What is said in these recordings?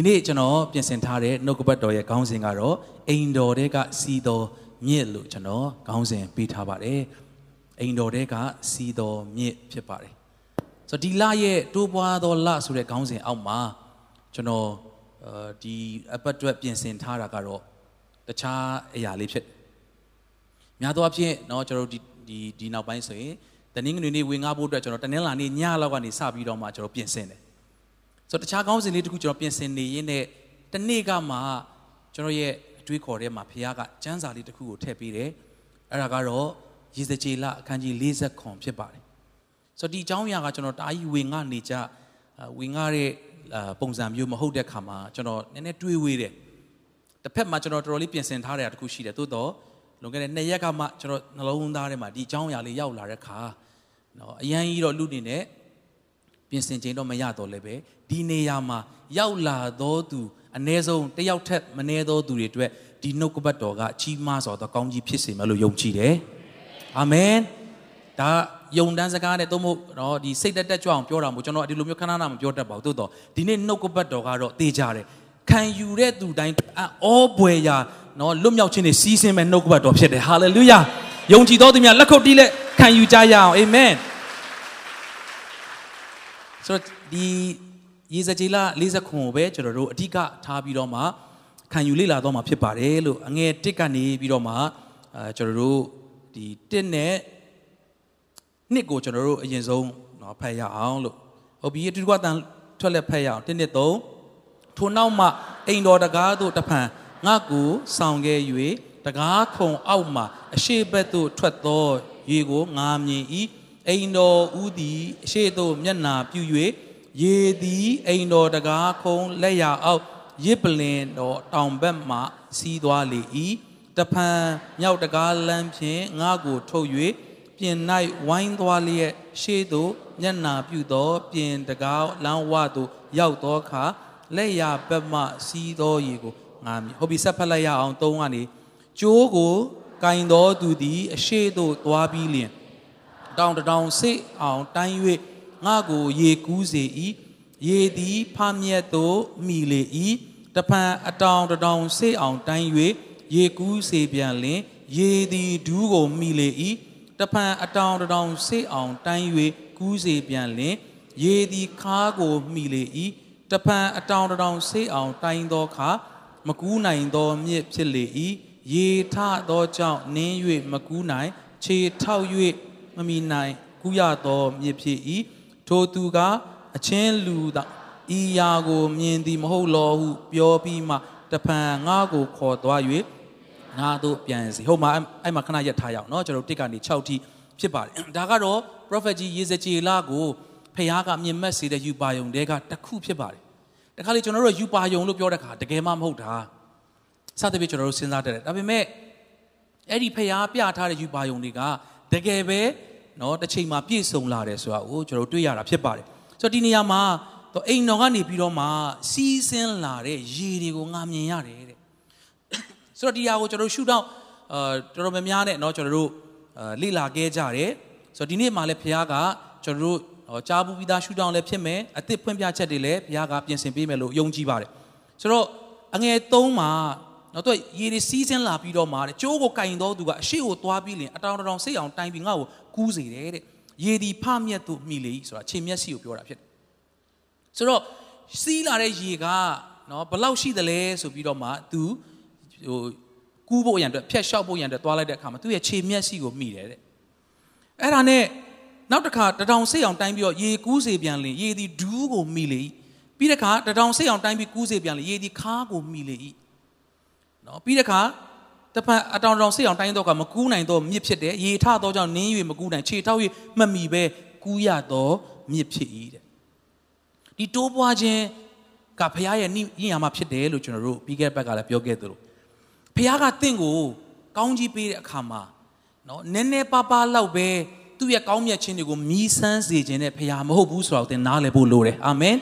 ဒီနေ့ကျွန်တော်ပြင်ဆင်ထားတဲ့နှုတ်ကပတ်တော်ရဲ့ခေါင်းစဉ်ကတော့အိမ်တော်တဲကစီတော်မြစ်လို့ကျွန်တော်ခေါင်းစဉ်ပေးထားပါတယ်အိမ်တော်တဲကစီတော်မြစ်ဖြစ်ပါတယ်ဆိုတော့ဒီလရဲ့တိုးပွားသောလဆိုတဲ့ခေါင်းစဉ်အောက်မှာကျွန်တော်အဲဒီအပတ်အတွက်ပြင်ဆင်ထားတာကတော့တခြားအရာလေးဖြစ်များသောအားဖြင့်เนาะကျွန်တော်ဒီဒီဒီနောက်ပိုင်းဆိုရင်တနင်္ဂနွေနေ့ဝင်ငါဖို့အတွက်ကျွန်တော်တနင်္လာနေ့ညလောက်ကနေစပြီးတော့မှကျွန်တော်ပြင်ဆင်တယ် ဆိုတော့တခြားကောင်းစဉ်လေးတခုကျွန်တော်ပြင်ဆင်နေရင်းနဲ့တနေ့ကမှကျွန်တော်ရဲ့အတွေးခေါ်ထဲမှာဖခင်ကကျမ်းစာလေးတစ်ခုကိုထည့်ပေးတယ်အဲ့ဒါကတော့ရေစကြည်လအခန်းကြီး40ခွန်ဖြစ်ပါတယ်ဆိုတော့ဒီအကြောင်းအရာကကျွန်တော်တာကြီးဝင်ငါနေကြဝင်ငါတဲ့ပုံစံမျိုးမဟုတ်တဲ့ခါမှာကျွန်တော်နည်းနည်းတွေးဝေးတယ်တစ်ဖက်မှာကျွန်တော်တော်တော်လေးပြင်ဆင်ထားတဲ့အရာတစ်ခုရှိတယ်သို့တော့လွန်ခဲ့တဲ့နှစ်ရက်ကမှကျွန်တော်နှလုံးသားထဲမှာဒီအကြောင်းအရာလေးရောက်လာတဲ့ခါနော်အရန်ကြီးတော့လူနေနဲ့ ပြင်ဆင်ခြင်းတော့မရတော့လည်းပဲဒီနေရာမှာရောက်လာသောသူအ ਨੇ ဆုံးတယောက်ထက်မနေသောသူတွေအတွက်ဒီနှုတ်ကပတ်တော်ကကြီးမားစွာသောကောင်းကြီးဖြစ်စေမယ်လို့ယုံကြည်တယ်အာမင်ဒါယုံတန်းစကားနဲ့သို့မဟုတ်တော့ဒီစိတ်တက်တက်ကြွအောင်ပြောတာမို့ကျွန်တော်ဒီလိုမျိုးခဏခဏမပြောတတ်ပါဘူးသို့တော့ဒီနေ့နှုတ်ကပတ်တော်ကတော့တေးကြတယ်ခံယူတဲ့သူတိုင်းအောဘွယ်ရာနော်လွတ်မြောက်ခြင်းနဲ့စီးဆင်းမဲ့နှုတ်ကပတ်တော်ဖြစ်တယ်ဟာလေလုယာယုံကြည်တော်သူများလက်ခုပ်တီးလက်ခံယူကြရအောင်အာမင် ဆိုတော့ဒီရေစကြည်လ40ခွန်ကိုပဲကျွန်တော်တို့အဓိကထားပြီးတော့မှခံယူလေ့လာတော့မှာဖြစ်ပါတယ်လို့အငယ်1ကနေပြီးတော့မှအဲကျွန်တော်တို့ဒီ1နဲ့နှစ်ကိုကျွန်တော်တို့အရင်ဆုံးเนาะဖတ်ရအောင်လို့ဟုတ်ပြီတူတူကတန်ထွက်လက်ဖတ်ရအောင်1နှစ်3ထိုနောက်မှအိမ်တော်တကားတို့တဖန်ငါကိုဆောင်ခဲ့၍တကားခုံအောက်မှအရှိဘက်သို့ထွက်သောရေကိုငါမြင်၏ အိမ်တော်ဦးသည်အရှိသို့မျက်နာပြု၍ရေသည်အိမ်တော်တကားခုံလက်ရအောက်ရစ်ပလင်တော်တောင်ဘက်မှစီးသွားလေ၏တဖန်မြောက်တကားလမ်းဖြင့်ငါကိုထုတ်၍ပြင်၌ဝိုင်းသွားလျက်ရှေ့သို့မျက်နာပြုသော ပြင်တကားလမ်းဝသို့ရောက်သောအခါလက်ရဘက်မှစီးသောရေကိုငါမြင်ဟုတ်ပြီဆက်ဖက်လိုက်ရအောင်သုံးကနေကျိုးကိုကင်တော်သူသည်အရှိသို့သွားပြီးလျင် တောင်တောင်စိတ်အောင်တိုင်း၍ငါကိုရေကူးစေ၏ရေသည်ဖမြက်သို့မိလေ၏တဖန်အတောင်တောင်စိတ်အောင်တိုင်း၍ရေကူးစေပြန်လင်ရေသည်ဒူးကိုမိလေ၏တဖန်အတောင်တောင်စိတ်အောင်တိုင်း၍ကူးစေပြန်လင်ရေသည်ခါးကိုမိလေ၏တဖန်အတောင်တောင်စိတ်အောင်တိုင်းသောအခါမကူးနိုင်သောမြစ်ဖြစ်လေ၏ရေထသောကြောင့်နင်း၍မကူးနိုင်ခြေထောက်၍ မမီနိုင်ကူးရသောမြစ်ဖြစ်၏ထိုသူကအချင်းလူသာဤယာကိုမြင်သည်မဟုတ်လောဟုပြောပြီးမှတဖန်ငါကိုခေါ်သွား၍ငါတို့ပြန်စီဟုတ်မှာအဲ့မှာခဏရက်ထားရအောင်เนาะကျွန်တော်တစ်ကနေ6ထိဖြစ်ပါတယ်ဒါကတော့ prophet ကြီးယေဇကျေလကိုဖခင်ကမြင်မက်စေတဲ့ယူပါယုံတဲကတစ်ခုဖြစ်ပါတယ်တခါလေကျွန်တော်တို့ယူပါယုံလို့ပြောတဲ့ခါတကယ်မှမဟုတ်တာစသဖြင့်ကျွန်တော်တို့စဉ်းစားတတ်တယ်ဒါပေမဲ့အဲ့ဒီဖခင်ပြထားတဲ့ယူပါယုံတွေက တကယ်ပဲเนาะတစ်ချိန်မှာပြည့်စုံလာတယ်ဆိုတာကိုကျွန်တော်တွေ့ရတာဖြစ်ပါတယ်ဆိုတော့ဒီနေရာမှာတော့အိမ်တော်ကနေပြီးတော့မှစီးဆင်းလာတဲ့ရေတွေကိုငါမြင်ရတယ်တဲ့ဆိုတော့ဒီဟာကိုကျွန်တော်ရှုတော့အာတော်တော်များများနဲ့เนาะကျွန်တော်တို့လေ့လာခဲ့ကြတယ်ဆိုတော့ဒီနေ့မှလည်းဘုရားကကျွန်တော်တို့ကြားဘူးပြီးသားရှုတောင်းလည်းဖြစ်မယ်အသစ်ဖွင့်ပြချက်တွေလည်းဘုရားကပြင်ဆင်ပေးမယ်လို့ယုံကြည်ပါတယ်ဆိုတော့အငယ်၃မှာ နော်တော့ရေတွေစီးဆင်းလာပြီးတော့မှတဲ့ကျိုးကိုကင်တော်သူကအရှိကိုသွားပြီးလင်အတောင်တောင်စိတ်အောင်တိုင်းပြီးငါ့ကိုကူးစေတယ်တဲ့ရေဒီဖမြက်သူမိလေဆိုတာခြေမျက်စိကိုပြောတာဖြစ်တယ်ဆိုတော့စီးလာတဲ့ရေကနော်ဘလောက်ရှိသလဲဆိုပြီးတော့မှ तू ဟိုကူးဖို့ရန်အတွက်ဖြတ်လျှောက်ဖို့ရန်အတွက်သွားလိုက်တဲ့အခါမှာသူ့ရဲ့ခြေမျက်စိကိုမိတယ်တဲ့အဲ့ဒါနဲ့နောက်တစ်ခါတထောင်စိတ်အောင်တိုင်းပြီးတော့ရေကူးစေပြန်လင်ရေဒီဒူးကိုမိလေပြီးတဲ့အခါတထောင်စိတ်အောင်တိုင်းပြီးကူးစေပြန်လင်ရေဒီခါးကိုမိလေ နော်ပြီးတဲ့အခါတဖန်အတောင်တောင်စိတ်အောင်တိုင်းတော့ကမကူးနိုင်တော့မြစ်ဖြစ်တယ်ရေထတော့ကြောင့်နင်း၍မကူးနိုင်ခြေထောက်၍မမီပဲကူးရတော့မြစ်ဖြစ်၏တဲ့ဒီတိုးပွားခြင်းကဘုရားရဲ့ညင်ရမှာဖြစ်တယ်လို့ကျွန်တော်တို့ပြီးခဲ့တဲ့ဘက်ကလည်းပြောခဲ့သလိုဘုရားကတင့်ကိုကောင်းကြီးပေးတဲ့အခါမှာနော်နည်းနည်းပါးပါးလောက်ပဲသူ့ရဲ့ကောင်းမြတ်ခြင်းတွေကိုမြည်ဆန်းစေခြင်းနဲ့ဘုရားမဟုတ်ဘူးဆိုတော့သင်နားလည်ဖို့လိုတယ်အာမင်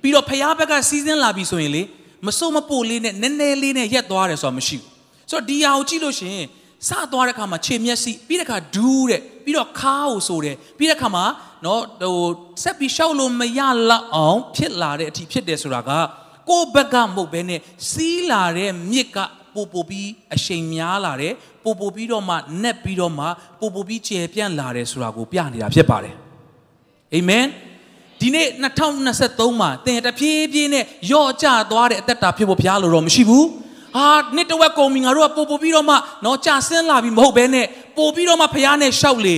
ပြီးတော့ဘုရားဘက်ကစီစဉ်လာပြီဆိုရင်လေ မစိုးမပို့လေးနဲ့နည်းနည်းလေးနဲ့ရက်သွားတယ်ဆိုတာမရှိဘူးဆိုတော့ဒီဟာကိုကြည့်လို့ရှိရင်စသွားတဲ့ခါမှာခြေမျက်စိပြီးတဲ့ခါဒူးတဲ့ပြီးတော့ခါကိုဆိုတယ်ပြီးတဲ့ခါမှာနော်ဟိုဆက်ပြီးရှောက်လို့မရလောက်အောင်ဖြစ်လာတဲ့အထိဖြစ်တယ်ဆိုတာကကိုယ့်ဘက်ကမဟုတ်ဘဲနဲ့စီးလာတဲ့မြစ်ကပို့ပို့ပြီးအရှိန်များလာတယ်ပို့ပို့ပြီးတော့မှနက်ပြီးတော့မှပို့ပို့ပြီးကျေပြန့်လာတယ်ဆိုတာကိုပြနေတာဖြစ်ပါတယ်အာမင် ဒီနေ့2023မှာသင်တဖြည်းဖြည်းနဲ့ယော့ကျသွားတဲ့အသက်တာဖြစ်ဖို့ဘုရားလိုတော့မရှိဘူးဟာနှစ်တဝက်ကုန်ပြီငါတို့ကပို့ပို့ပြီးတော့မှနော်ကြာဆင်းလာပြီမဟုတ်ဘဲနဲ့ပို့ပြီးတော့မှဘုရားနဲ့ရှောက်လေ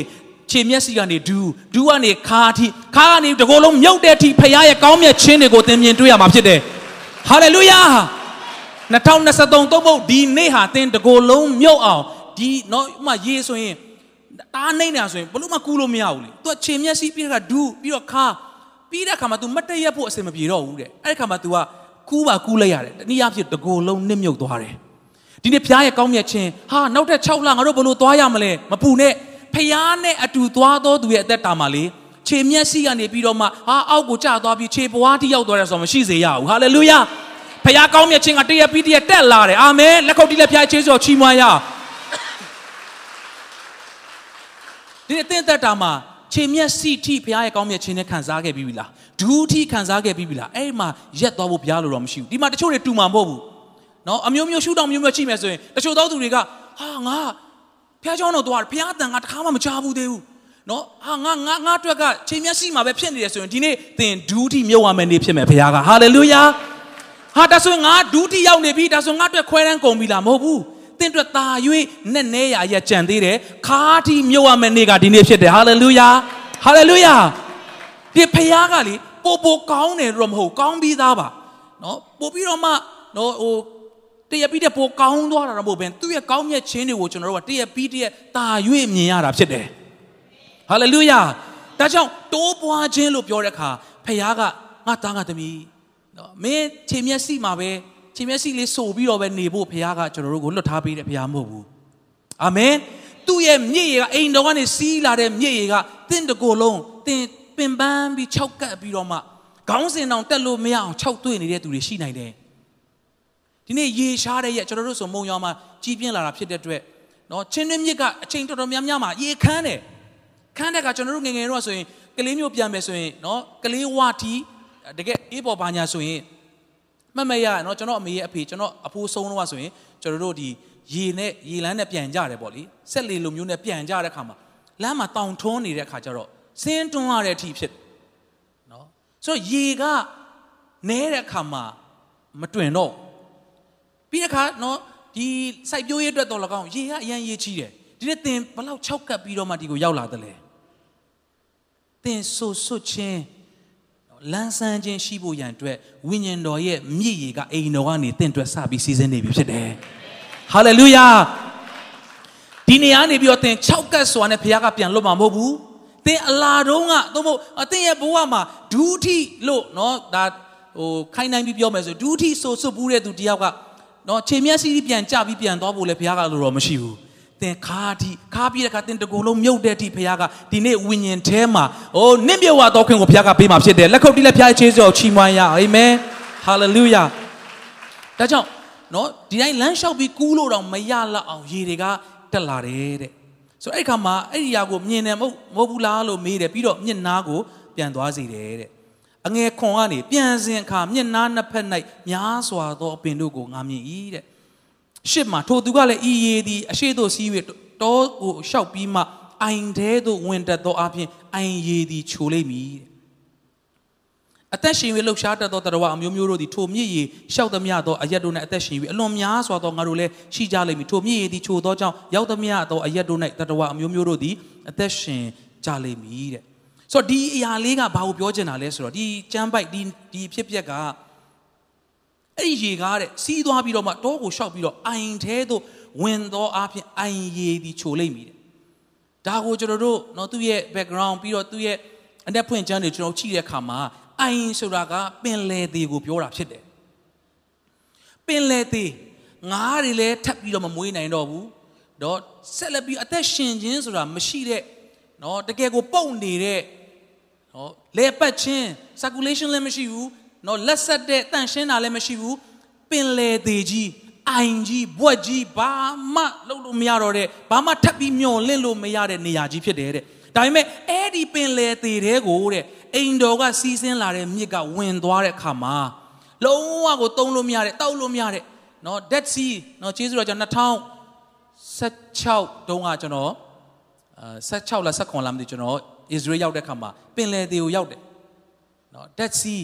ခြေမျက်စိကနေဒူးဒူးကနေခါအထိခါကနေတကိုယ်လုံးမြုပ်တဲ့အထိဖခင်ရဲ့ကောင်းမြတ်ခြင်းတွေကိုသင်မြင်တွေ့ရမှာဖြစ်တယ်ဟာလေလုယာ2023သုံးဖို့ဒီနေ့ဟာသင်တကိုယ်လုံးမြုပ်အောင်ဒီနော်ဥမာရေးဆိုရင်တားနေတာဆိုရင်ဘလို့မှကူးလို့မရဘူးလေသူကခြေမျက်စိပြီးတော့ဒူးပြီးတော့ခါ ပြီးတဲ့အခါမှာ तू မတည့်ရက်ဖို့အစင်မပြေတော့ဘူးတဲ့အဲ့ဒီအခါမှာ तू ကကူးပါကူးလိုက်ရတယ်တနည်းအားဖြင့်တကိုယ်လုံးနစ်မြုပ်သွားတယ်ဒီနေ့ဖခင်ရဲ့ကောင်းမြတ်ခြင်းဟာနောက်ထပ်6လငါတို့ဘလို့သွားရမလဲမပူနဲ့ဖခင်နဲ့အတူသွားသောသူရဲ့အသက်တာမှာလေခြေမျက်စိကနေပြီးတော့မှဟာအောက်ကိုကျသွားပြီးခြေပွားတိရောက်သွားတယ်ဆိုတော့မရှိစေရဘူးဟာလေလုယာဖခင်ကောင်းမြတ်ခြင်းကတရက်ပြီးတရက်တက်လာတယ်အာမင်လက်ခုပ်တီးလက်ဖျားခြေစောချီးမွမ်းရဒီနေ့တဲ့သက်တာမှာ ခြေမျက်စိထိဘုရားရဲ့ကောင်းမြတ်ခြင်းနဲ့ခံစားခဲ့ပြီးပြီလားဒူးထိခံစားခဲ့ပြီးပြီလားအဲ့ဒီမှာရက်သွားဖို့ဘုရားလိုတော့မရှိဘူးဒီမှာတချို့တွေတူမှာမဟုတ်ဘူးနော်အမျိုးမျိုးရှုထောင့်မျိုးမျိုးချိမယ်ဆိုရင်တချို့သောသူတွေကဟာငါဘုရားကျောင်းတော်သွားဘုရားတန်ကတခါမှမကြားဘူးသေးဘူးနော်ဟာငါငါငါအတွက်ကခြေမျက်စိမှာပဲဖြစ်နေတယ်ဆိုရင်ဒီနေ့သင်ဒူးထိမြုပ်ရမယ်နေဖြစ်မယ်ဘုရားကဟာလေလုယာဟာဒါဆိုရင်ငါဒူးထိရောက်နေပြီဒါဆိုငါအတွက်ခွဲတန်းကုန်ပြီလားမဟုတ်ဘူး သင်အတွက်သာ၍နဲ့နဲရရကြံသေးတယ်ခါတီမြုပ်ရမယ့်နေ့ကဒီနေ့ဖြစ်တယ်ဟာလေလုယာဟာလေလုယာဒီဖခင်ကလေပို့ပို့ကောင်းတယ်တော့မဟုတ်ကောင်းပြီးသားပါနော်ပို့ပြီးတော့မှနော်ဟိုတရပြီးတဲ့ပိုကောင်းသွားတာတော့မဟုတ်ဘဲသူ့ရဲ့ကောင်းမြတ်ခြင်းတွေကိုကျွန်တော်တို့ကတရပြီးတရတာ၍မြင်ရတာဖြစ်တယ်ဟာလေလုယာဒါကြောင့်တိုးပွားခြင်းလို့ပြောတဲ့အခါဖခင်ကငါသားငါသမီးနော်မင်းခြေမျက်စိမှာပဲ ခြေမျက်စိလေးဆိုပြီးတော့ပဲနေဖို့ဘုရားကကျွန်တော်တို့ကိုလွတ်ထားပေးတဲ့ဘုရားမဟုတ်ဘူးအာမင်သူ့ရဲ့မြစ်ရေကအိမ်တော်ကနေစီးလာတဲ့မြစ်ရေကတင့်တကိုယ်လုံးတင်ပင်ပန်းပြီးခြောက်ကပ်ပြီးတော့မှခေါင်းစင်တောင်တက်လို့မရအောင်ခြောက်သွေ့နေတဲ့သူတွေရှိနိုင်တယ်ဒီနေ့ရေရှားတဲ့ရက်ကျွန်တော်တို့ဆိုမုံရောင်မှာကြီးပြင်းလာတာဖြစ်တဲ့အတွက်နော်ချင်းတွင်းမြစ်ကအချိန်တော်တော်များများမှာရေခမ်းတယ်ခမ်းတဲ့ကကျွန်တော်တို့ငငယ်တော့ဆိုရင်ကလေးမျိုးပြန်မယ်ဆိုရင်နော်ကလေးဝါတီတကယ်အေးပေါ်ပါညာဆိုရင် မမရနော်ကျွန်တော်အမေရဲ့အဖေကျွန်တော်အဖိုးဆုံးတော့ဆိုရင်ကျွန်တော်တို့ဒီရေနဲ့ရေလန်းနဲ့ပြန်ကြတယ်ပေါ့လေဆက်လေလိုမျိုးနဲ့ပြန်ကြတဲ့ခါမှာလမ်းမှာတောင်ထွန်းနေတဲ့ခါကျတော့ဆင်းတွန်းရတဲ့အထိဖြစ်နော်ဆိုတော့ရေကနဲတဲ့ခါမှာမတွင်တော့ပြီးတဲ့ခါနော်ဒီစိုက်ပျိုးရေးအတွက်တော့၎င်းရေကအရန်ရေးချီးတယ်ဒီနေ့သင်ဘလောက်၆ကပ်ပြီးတော့မှဒီကိုရောက်လာတယ်လေသင်ဆူဆွချင်း လန်းဆန်းခြင်းရှိဖို့ရန်အတွက်ဝိညာဉ်တော်ရဲ့မြည်ရည်ကအိမ်တော်ကနေတင့်အတွက်စပြီးစီစဉ်နေပြီဖြစ်တယ်။ဟာလေလုယာဒီနေရာနေပြီးတော့သင်၆ကတ်စွာနဲ့ဘုရားကပြန်လွတ်မှာမဟုတ်ဘူး။သင်အလားတုံးကသို့မဟုတ်အသင်ရဲ့ဘဝမှာဒုတိလို့နော်ဒါဟိုခိုင်းနိုင်ပြီးပြောမယ်ဆိုဒုတိဆိုစွတ်ဘူးတဲ့သူတယောက်ကနော်ခြေမျက်စိပြန်ကြပြီးပြန်သွားဖို့လေဘုရားကလို့တော့မရှိဘူး။ သင်ခါတီခါပြီးတဲ့ခါသင်တကူလုံးမြုပ်တဲ့အထိဘုရားကဒီနေ့ဝိညာဉ်ထဲမှာအိုးနင့်မြုပ်ဝတော်ခွင့်ကိုဘုရားကပေးမှာဖြစ်တယ်လက်ခုပ်တီးလက်ဖျားချေးစောချီးမွမ်းရအာမင်ဟာလေလုယာဒါကြောင့်နော်ဒီတိုင်းလမ်းလျှောက်ပြီးကူးလို့တော့မရလောက်အောင်ရေတွေကတက်လာတယ်တဲ့ဆိုအဲ့ခါမှာအဲ့ဒီຢာကိုမြင်တယ်မဟုတ်မဟုတ်ဘူးလားလို့မေးတယ်ပြီးတော့မျက်နာကိုပြန်သွားစေတယ်တဲ့အငယ်ခွန်ကနေပြန်စဉ်အခါမျက်နာနှစ်ဖက်၌များစွာသောအပင်တို့ကိုငါမြင်၏တဲ့ ရှစ်မှာထိုသူကလည်းဤရည်သည်အရှိတို့စီး၍တောကိုရှောက်ပြီးမှအိုင်သေးသို့ဝင်တက်သောအပြင်အိုင်ရည်သည်ချိုလိမ့်မည်အသက်ရှင်၍လှုပ်ရှားတတ်သောတရဝအမျိုးမျိုးတို့သည်ထိုမြည်ရည်ရှောက်သမျှသောအရက်တို့၌အသက်ရှင်၍အလွန်များစွာသောငါတို့လည်းရှိကြလိမ့်မည်ထိုမြည်ရည်သည်ချိုသောကြောင့်ရောက်သမျှသောအရက်တို့၌တရဝအမျိုးမျိုးတို့သည်အသက်ရှင်ကြလိမ့်မည်တဲ့ဆိုတော့ဒီအရာလေးကဘာကိုပြောချင်တာလဲဆိုတော့ဒီကျမ်းပိုက်ဒီဒီဖြစ်ပျက်က အဲ့ဒီရေကားတဲ့စီးသွားပြီးတော့မှတောကိုရှောက်ပြီးတော့အိုင်သေးသို့ဝင်သောအဖြစ်အိုင်ရေဒီချိုလိမ့်မိတယ်ဒါကိုကျွန်တော်တို့เนาะသူ့ရဲ့ background ပြီးတော့သူ့ရဲ့အတက်ဖွင့်ချမ်းတွေကျွန်တော်ကြည့်တဲ့အခါမှာအိုင်ဆိုတာကပင်လယ်သေးကိုပြောတာဖြစ်တယ်ပင်လယ်သေးငါးတွေလည်းထပ်ပြီးတော့မမွေးနိုင်တော့ဘူးတော့ဆက်လက်ပြီးအသက်ရှင်ခြင်းဆိုတာမရှိတဲ့เนาะတကယ်ကိုပုတ်နေတဲ့เนาะလေပတ်ခြင်း circulation လည်းမရှိဘူး နော်လက်ဆက်တဲ့တန့်ရှင်းတာလည်းမရှိဘူးပင်လေသေးကြီးအိုင်ကြီးဘွက်ကြီးဘာမှလုပ်လို့မရတော့တဲ့ဘာမှထပ်ပြီးမျောလင့်လို့မရတဲ့နေရာကြီးဖြစ်တယ်တဲ့ဒါပေမဲ့အဲ့ဒီပင်လေသေးတဲ့ကိုတဲ့အိမ်တော်ကစီးဆင်းလာတဲ့မြစ်ကဝင်သွားတဲ့အခါမှာလုံးဝကိုသုံးလို့မရတဲ့တောက်လို့မရတဲ့နော် Dead Sea နော်ကျေးဇူးတော်ကြောင့်2016တုန်းကကျွန်တော်အဲ16လား19လားမသိကျွန်တော် Israel ရောက်တဲ့ခါမှာပင်လယ်သေးကိုရောက်တယ်နော် Dead Sea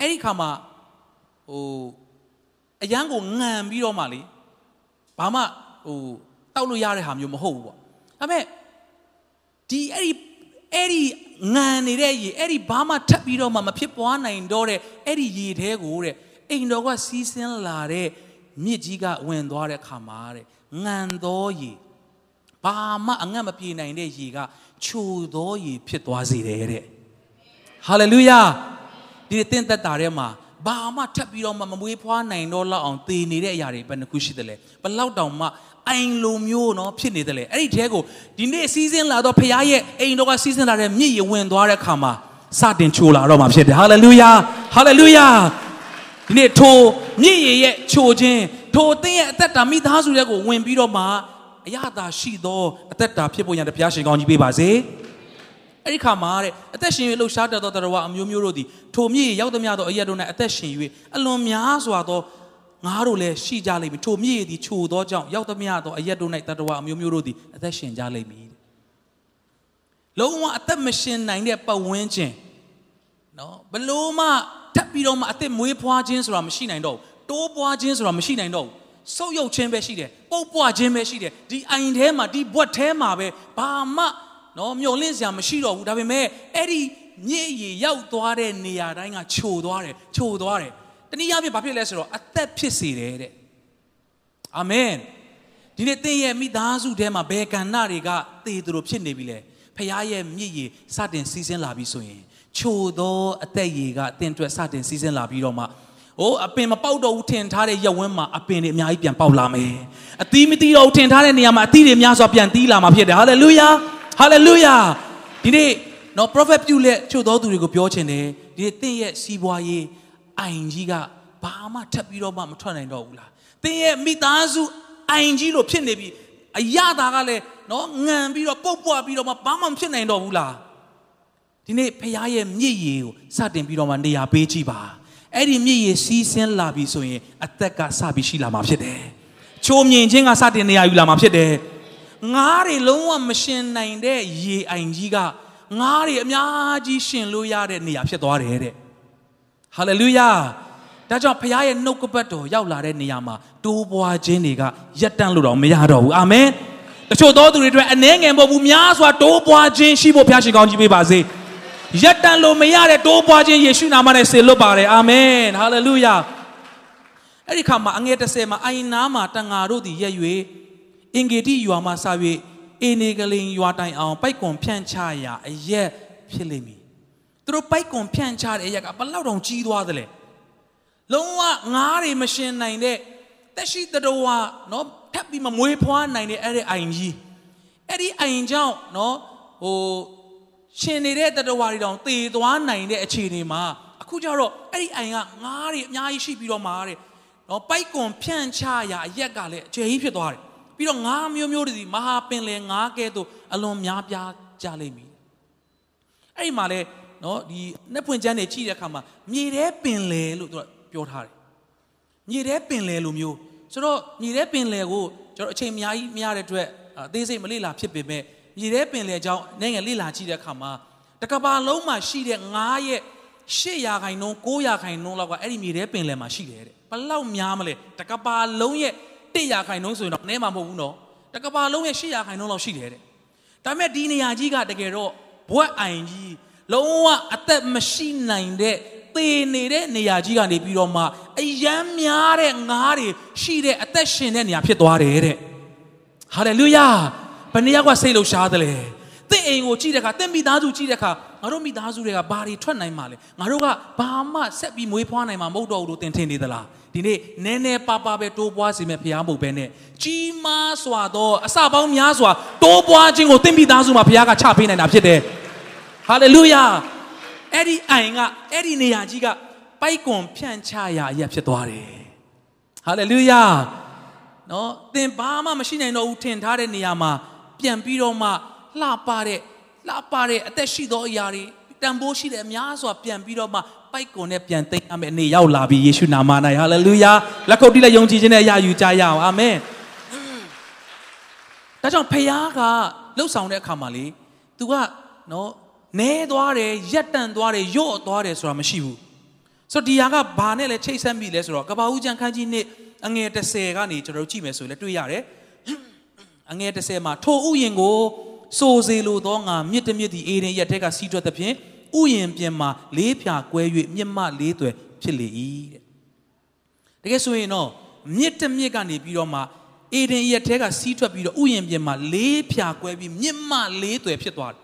အဲ့ဒီခါမှာဟိုအရန်ကိုငံပြီးတော့မှလေဘာမှဟိုတောက်လို့ရတဲ့ဟာမျိုးမဟုတ်ဘူးပေါ့ဒါပေမဲ့ဒီအဲ့ဒီအဲ့ဒီငံနေတဲ့ရေအဲ့ဒီဘာမှထပ်ပြီးတော့မှမဖြစ်ပွားနိုင်တော့တဲ့အဲ့ဒီရေထဲကိုတဲ့အိမ်တော်ကစီးဆင်းလာတဲ့မြစ်ကြီးကဝင်သွားတဲ့ခါမှာတဲ့ငံသောရေဘာမှအငတ်မပြေနိုင်တဲ့ရေကချိုသောရေဖြစ်သွားစေတယ်တဲ့ဟာလေလုယာ ဒီတင့်သက်တာထဲမှာဘာမှထပ်ပြီးတော့မှမမွေးဖွားနိုင်တော့လောက်အောင်သေနေတဲ့အရာတွေဘယ်နှခုရှိသလဲဘလောက်တောင်မှအိမ်လိုမျိုးเนาะဖြစ်နေတယ်လေအဲ့ဒီထဲကိုဒီနေ့စီးစင်းလာတော့ဖခင်ရဲ့အိမ်တော်ကစီးစင်းလာတဲ့မြစ်ရဝင်သွားတဲ့ခါမှာစတင်ချိုလာတော့မှာဖြစ်တယ်ဟာလေလုယာဟာလေလုယာဒီနေ့ထိုမြစ်ရရဲ့ချိုခြင်းထိုအသင်းရဲ့အသက်တာမိသားစုတွေကိုဝင်ပြီးတော့မှအရသာရှိသောအသက်တာဖြစ်ဖို့ရတဲ့ဘုရားရှင်ကောင်းကြီးပေးပါစေ အဲ့ဒီခါမှာတဲ့အသက်ရှင်၍လှုပ်ရှားတတ်သောတရားအမျိုးမျိုးတို့သည်ထိုမြစ်ရောက်သမျှသောအရက်တို့၌အသက်ရှင်၍အလွန်များစွာသောငါတို့လည်းရှိကြလိမ့်မည်ထိုမြစ်သည်ချိုသောကြောင့်ရောက်သမျှသောအရက်တို့၌တတဝအမျိုးမျိုးတို့သည်အသက်ရှင်ကြလိမ့်မည်လုံးဝအသက်မရှင်နိုင်တဲ့ပတ်ဝန်းကျင်နော်ဘလို့မှထပ်ပြီးတော့မှအသက်မွေးဖွားခြင်းဆိုတာမရှိနိုင်တော့ဘူးတိုးပွားခြင်းဆိုတာမရှိနိုင်တော့ဘူးဆုပ်ယုပ်ခြင်းပဲရှိတယ်ပုတ်ပွားခြင်းပဲရှိတယ်ဒီအိမ်ထဲမှာဒီဘွက်ထဲမှာပဲဘာမှ နော်မျောလင့်စရာမရှိတော့ဘူးဒါပေမဲ့အဲ့ဒီမြစ်ရည်ရောက်သွားတဲ့နေရာတိုင်းကခြိုသွားတယ်ခြိုသွားတယ်တနည်းအားဖြင့်ဘာဖြစ်လဲဆိုတော့အသက်ဖြစ်စေတယ်တဲ့အာမင်ဒီနေ့သင်ရဲ့မိသားစုထဲမှာဘယ်ကဏ္ဍတွေကသေသူတို့ဖြစ်နေပြီလဲဖခင်ရဲ့မြစ်ရည်စတင်စီးဆင်းလာပြီဆိုရင်ချိုသောအသက်ရည်ကအသင်အတွက်စတင်စီးဆင်းလာပြီးတော့မှဟိုအပင်မပေါက်တော့ဘူးထင်ထားတဲ့ရက်ဝန်းမှာအပင်တွေအများကြီးပြန်ပေါက်လာမယ်အသီးမသီးတော့ထင်ထားတဲ့နေရာမှာအသီးတွေများစွာပြန်သီးလာမှာဖြစ်တယ်ဟာလေလုယာ ဟာလေလုယာဒီနေ့နော် prophet ပြုလက်ချို့သောသူတွေကိုပြောချင်တယ်ဒီနေ့သင်ရဲ့စီးပွားရေးအိုင်ကြီးကဘာမှထပ်ပြီးတော့မှမထွက်နိုင်တော့ဘူးလားသင်ရဲ့မိသားစုအိုင်ကြီးလို့ဖြစ်နေပြီအရသာကလည်းနော်ငံပြီးတော့ပုတ်ပွားပြီးတော့မှဘာမှမဖြစ်နိုင်တော့ဘူးလားဒီနေ့ဖခင်ရဲ့မြစ်ရည်ကိုစတင်ပြီးတော့မှနေရာပေးကြည့်ပါအဲ့ဒီမြစ်ရည်စီးဆင်းလာပြီဆိုရင်အသက်ကစပြီးရှိလာမှာဖြစ်တယ်ချိုးမြင်ခြင်းကစတင်နေရာယူလာမှာဖြစ်တယ် ငားတွေလုံးဝမရှင်နိုင်တဲ့ရေအိုင်ကြီးကငားတွေအများကြီးရှင်လို့ရတဲ့နေရာဖြစ်သွားတယ်တဲ့ဟာလေလုယာဒါကြောင့်ဖခင်ရဲ့နှုတ်ကပတ်တော်ရောက်လာတဲ့နေရာမှာတိုးပွားခြင်းတွေကရပ်တန့်လို့တော့မရတော့ဘူးအာမင်တချို့သောသူတွေအတွက်အနှဲငယ်မဟုတ်ဘူးများစွာတိုးပွားခြင်းရှိဖို့ဖခင်ရှင်ကောင်းကြီးပေးပါစေရပ်တန့်လို့မရတဲ့တိုးပွားခြင်းယေရှုနာမနဲ့ဆေလွတ်ပါတယ်အာမင်ဟာလေလုယာအဲ့ဒီခါမှာအငယ်30မှာအိုင်နာမှာတန်ဃာတို့သည်ရက်၍ အင်္ဂေတိရွာမှစ၍အေနေကလင်ရွာတိုင်အောင်ပိုက်ကွန်ဖြန့်ချရာအရက်ဖြစ်လိမ့်မည်သူတို့ပိုက်ကွန်ဖြန့်ချတဲ့အရက်ကဘလောက်တောင်ကြီးသွားသလဲလုံးဝငားတွေမရှင်နိုင်တဲ့တက်ရှိတတော်ဝါနော်ထပ်ပြီးမမွေးဖွားနိုင်တဲ့အဲ့ဒီအိမ်ကြီးအဲ့ဒီအိမ်ကြောင့်နော်ဟိုရှင်နေတဲ့တတော်ဝါတွေတောင်တည်သွားနိုင်တဲ့အခြေအနေမှာအခုကျတော့အဲ့ဒီအိမ်ကငားတွေအများကြီးရှိပြီးတော့မှာတဲ့နော်ပိုက်ကွန်ဖြန့်ချရာအရက်ကလည်းအကျယ်ကြီးဖြစ်သွားတယ် ပြီးတော့ငားမျိုးမျိုးတွေဒီမဟာပင်လယ်ငားကဲသို့အလွန်များပြားကြလိမ့်မည်အဲ့ဒီမှာလဲနော်ဒီနှစ်ပွင့်ချမ်းတွေကြည့်တဲ့အခါမှာမြေထဲပင်လယ်လို့သူကပြောထားတယ်မြေထဲပင်လယ်လိုမျိုးဆိုတော့မြေထဲပင်လယ်ကိုကျွန်တော်အချိန်အများကြီးမရတဲ့အတွက်အသေးစိတ်မလေ့လာဖြစ်ပေမဲ့မြေထဲပင်လယ်ကြောင်းနိုင်ငံလေ့လာကြည့်တဲ့အခါမှာတကဘာလုံးမှာရှိတဲ့ငားရဲ့8ရာခိုင်နှုန်း9ရာခိုင်နှုန်းလောက်ကအဲ့ဒီမြေထဲပင်လယ်မှာရှိတယ်တဲ့ဘလောက်များမလဲတကဘာလုံးရဲ့ 1ရာခိုင်နှုန်းဆိုရင်တော့နည်းမှာမဟုတ်ဘူးနော်တကဘာလုံးရဲ့8ရာခိုင်နှုန်းလောက်ရှိတယ်တဲ့ဒါပေမဲ့ဒီနေရာကြီးကတကယ်တော့ဘွက်အိုင်ကြီးလုံးဝအသက်မရှိနိုင်တဲ့သေနေတဲ့နေရာကြီးကနေပြီးတော့မှအယမ်းများတဲ့ငားတွေရှိတဲ့အသက်ရှင်တဲ့နေရာဖြစ်သွားတယ်တဲ့ဟာလေလုယာဘယ်နေရာကစိတ်လှရှားတယ်လဲသင်အိမ်ကိုကြည့်တဲ့အခါသင်မိသားစုကြည့်တဲ့အခါငါတို့မိသားစုတွေကဘာတွေထွက်နိုင်မှာလဲငါတို့ကဘာမှဆက်ပြီးမွေးဖွားနိုင်မှာမဟုတ်တော့ဘူးလို့သင်ထင်နေသလား ဒီနေ့နည်းနည်းပါးပါးပဲတိုးပွားစေမဲ့ဖရားမဟုတ်ပဲနဲ့ကြီးမားစွာသောအစပေါင်းများစွာတိုးပွားခြင်းကိုသင်မိသားစုမှာဖရားကချပေးနိုင်တာဖြစ်တယ်ဟာလေလုယာအဲ့ဒီအိမ်ကအဲ့ဒီနေရာကြီးကပိုက်ကွန်ဖြန့်ချရာအရာဖြစ်သွားတယ်ဟာလေလုယာနော်သင်ဘာမှမရှိနိုင်တော့ဘူးထင်ထားတဲ့နေရာမှာပြန်ပြီးတော့မှလှပတဲ့လှပတဲ့အသက်ရှိသောအရာတွေတန်ဖိုးရှိတဲ့အများစွာပြန်ပြီးတော့မှ ပပိုက်ကွန်နဲ့ပြန်သိမ်းရမယ့်အနေရောက်လာပြီယေရှုနာမ၌ဟာလေလုယာလက်ခုပ်တီးလက်ယုံကြည်ခြင်းနဲ့အရာယူကြရအောင်အာမင်ဒါကြောင့်ဖခင်ကလှုပ်ဆောင်တဲ့အခါမှာလေ तू ကနော်နဲသွားတယ်ရက်တန့်သွားတယ်ယော့သွားတယ်ဆိုတာမရှိဘူးဆိုတော့ဒီဟာကဘာနဲ့လဲချိတ်ဆက်မိလဲဆိုတော့ကဘာဦးကျန်ခန်းကြီးနှစ်အငယ်30ကနေကျွန်တော်တို့ကြည့်မယ်ဆိုရင်လည်းတွေ့ရတယ်အငယ်30မှာထိုဥယျင်ကိုစိုးစေလိုသောငါမြစ်တမြစ်ဒီအေရင်ရက်ထဲကစီးထွက်သဖြင့် ဥယျင်ပြင်မှာလေးဖြာကွဲ၍မြစ်မလေးသွယ်ဖြစ်လေ၏တဲ့တကယ်ဆိုရင်တော့မြစ်တမြစ်ကနေပြီးတော့မှအေဒင်ရက်ထဲကစီးထွက်ပြီးတော့ဥယျင်ပြင်မှာလေးဖြာကွဲပြီးမြစ်မလေးသွယ်ဖြစ်သွားတယ်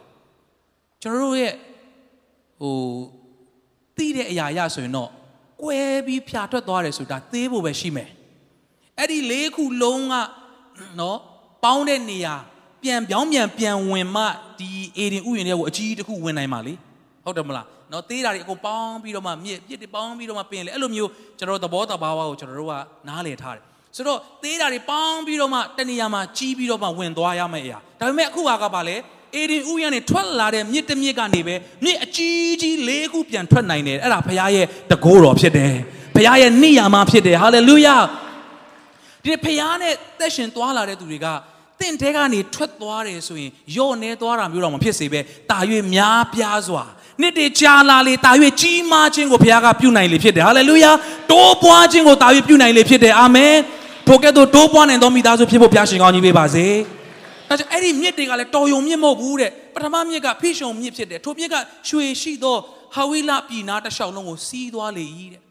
ကျွန်တော်တို့ရဲ့ဟိုသိတဲ့အရာရဆိုရင်တော့ကွဲပြီးဖြာထွက်သွားတယ်ဆိုတာသေးဖို့ပဲရှိမယ်အဲ့ဒီလေးခုလုံးကနော်ပေါင်းတဲ့နေရာပြန်ပြောင်းပြန်ပြန်ဝင်မှဒီအေဒင်ဥယျာဉ်တွေကိုအကြီးတစ်ခုဝင်နိုင်မှာလေ ဟုတ်တယ်မလားနော်သေးတာတွေအကုန်ပေါင်းပြီးတော့မှမြစ်ပြစ်တွေပေါင်းပြီးတော့မှပင်လေအဲ့လိုမျိုးကျွန်တော်တို့သဘောတဘာဝကိုကျွန်တော်တို့ကနားလည်ထားတယ်ဆိုတော့သေးတာတွေပေါင်းပြီးတော့မှတနေရာမှာကြီးပြီးတော့မှဝင်သွားရမယ့်အရာဒါပေမဲ့အခုဟာကပါလေအေဒင်ဥယျာဉ်နဲ့ထွက်လာတဲ့မြစ်တစ်မြစ်ကနေပဲမြစ်အကြီးကြီးလေးခုပြန်ထွက်နိုင်တယ်အဲ့ဒါဘုရားရဲ့တကိုးတော်ဖြစ်တယ်ဘုရားရဲ့နိယာမဖြစ်တယ်ဟာလေလုယာဒီဖျားနဲ့သက်ရှင်သွားလာတဲ့သူတွေကတင့်တဲကနေထွက်သွားတယ်ဆိုရင်ယော့နေသွားတာမျိုးတော့မဖြစ်စေပဲတာ၍များပြားစွာ နှစ်တည်ကြာလာလေတာ၍ကြီးမားခြင်းကိုဘုရားကပြုနိုင်လေဖြစ်တယ်ဟာလေလုယာတိုးပွားခြင်းကိုတာ၍ပြုနိုင်လေဖြစ်တယ်အာမင်ထိုကဲ့သို့တိုးပွားနိုင်သောမိသားစုဖြစ်ဖို့ဘုရားရှင်ကောင်းကြီးပေးပါစေအဲကြောင့်အဲ့ဒီမြစ်တွေကလည်းတော်ယုံမြစ်မဟုတ်ဘူးတဲ့ပထမမြစ်ကဖိရှုံမြစ်ဖြစ်တယ်ထိုမြစ်ကရွှေရှိသောဟာဝိလပြည်နာတစ်လျှောက်လုံးကိုစီးသွားလေ၏တဲ့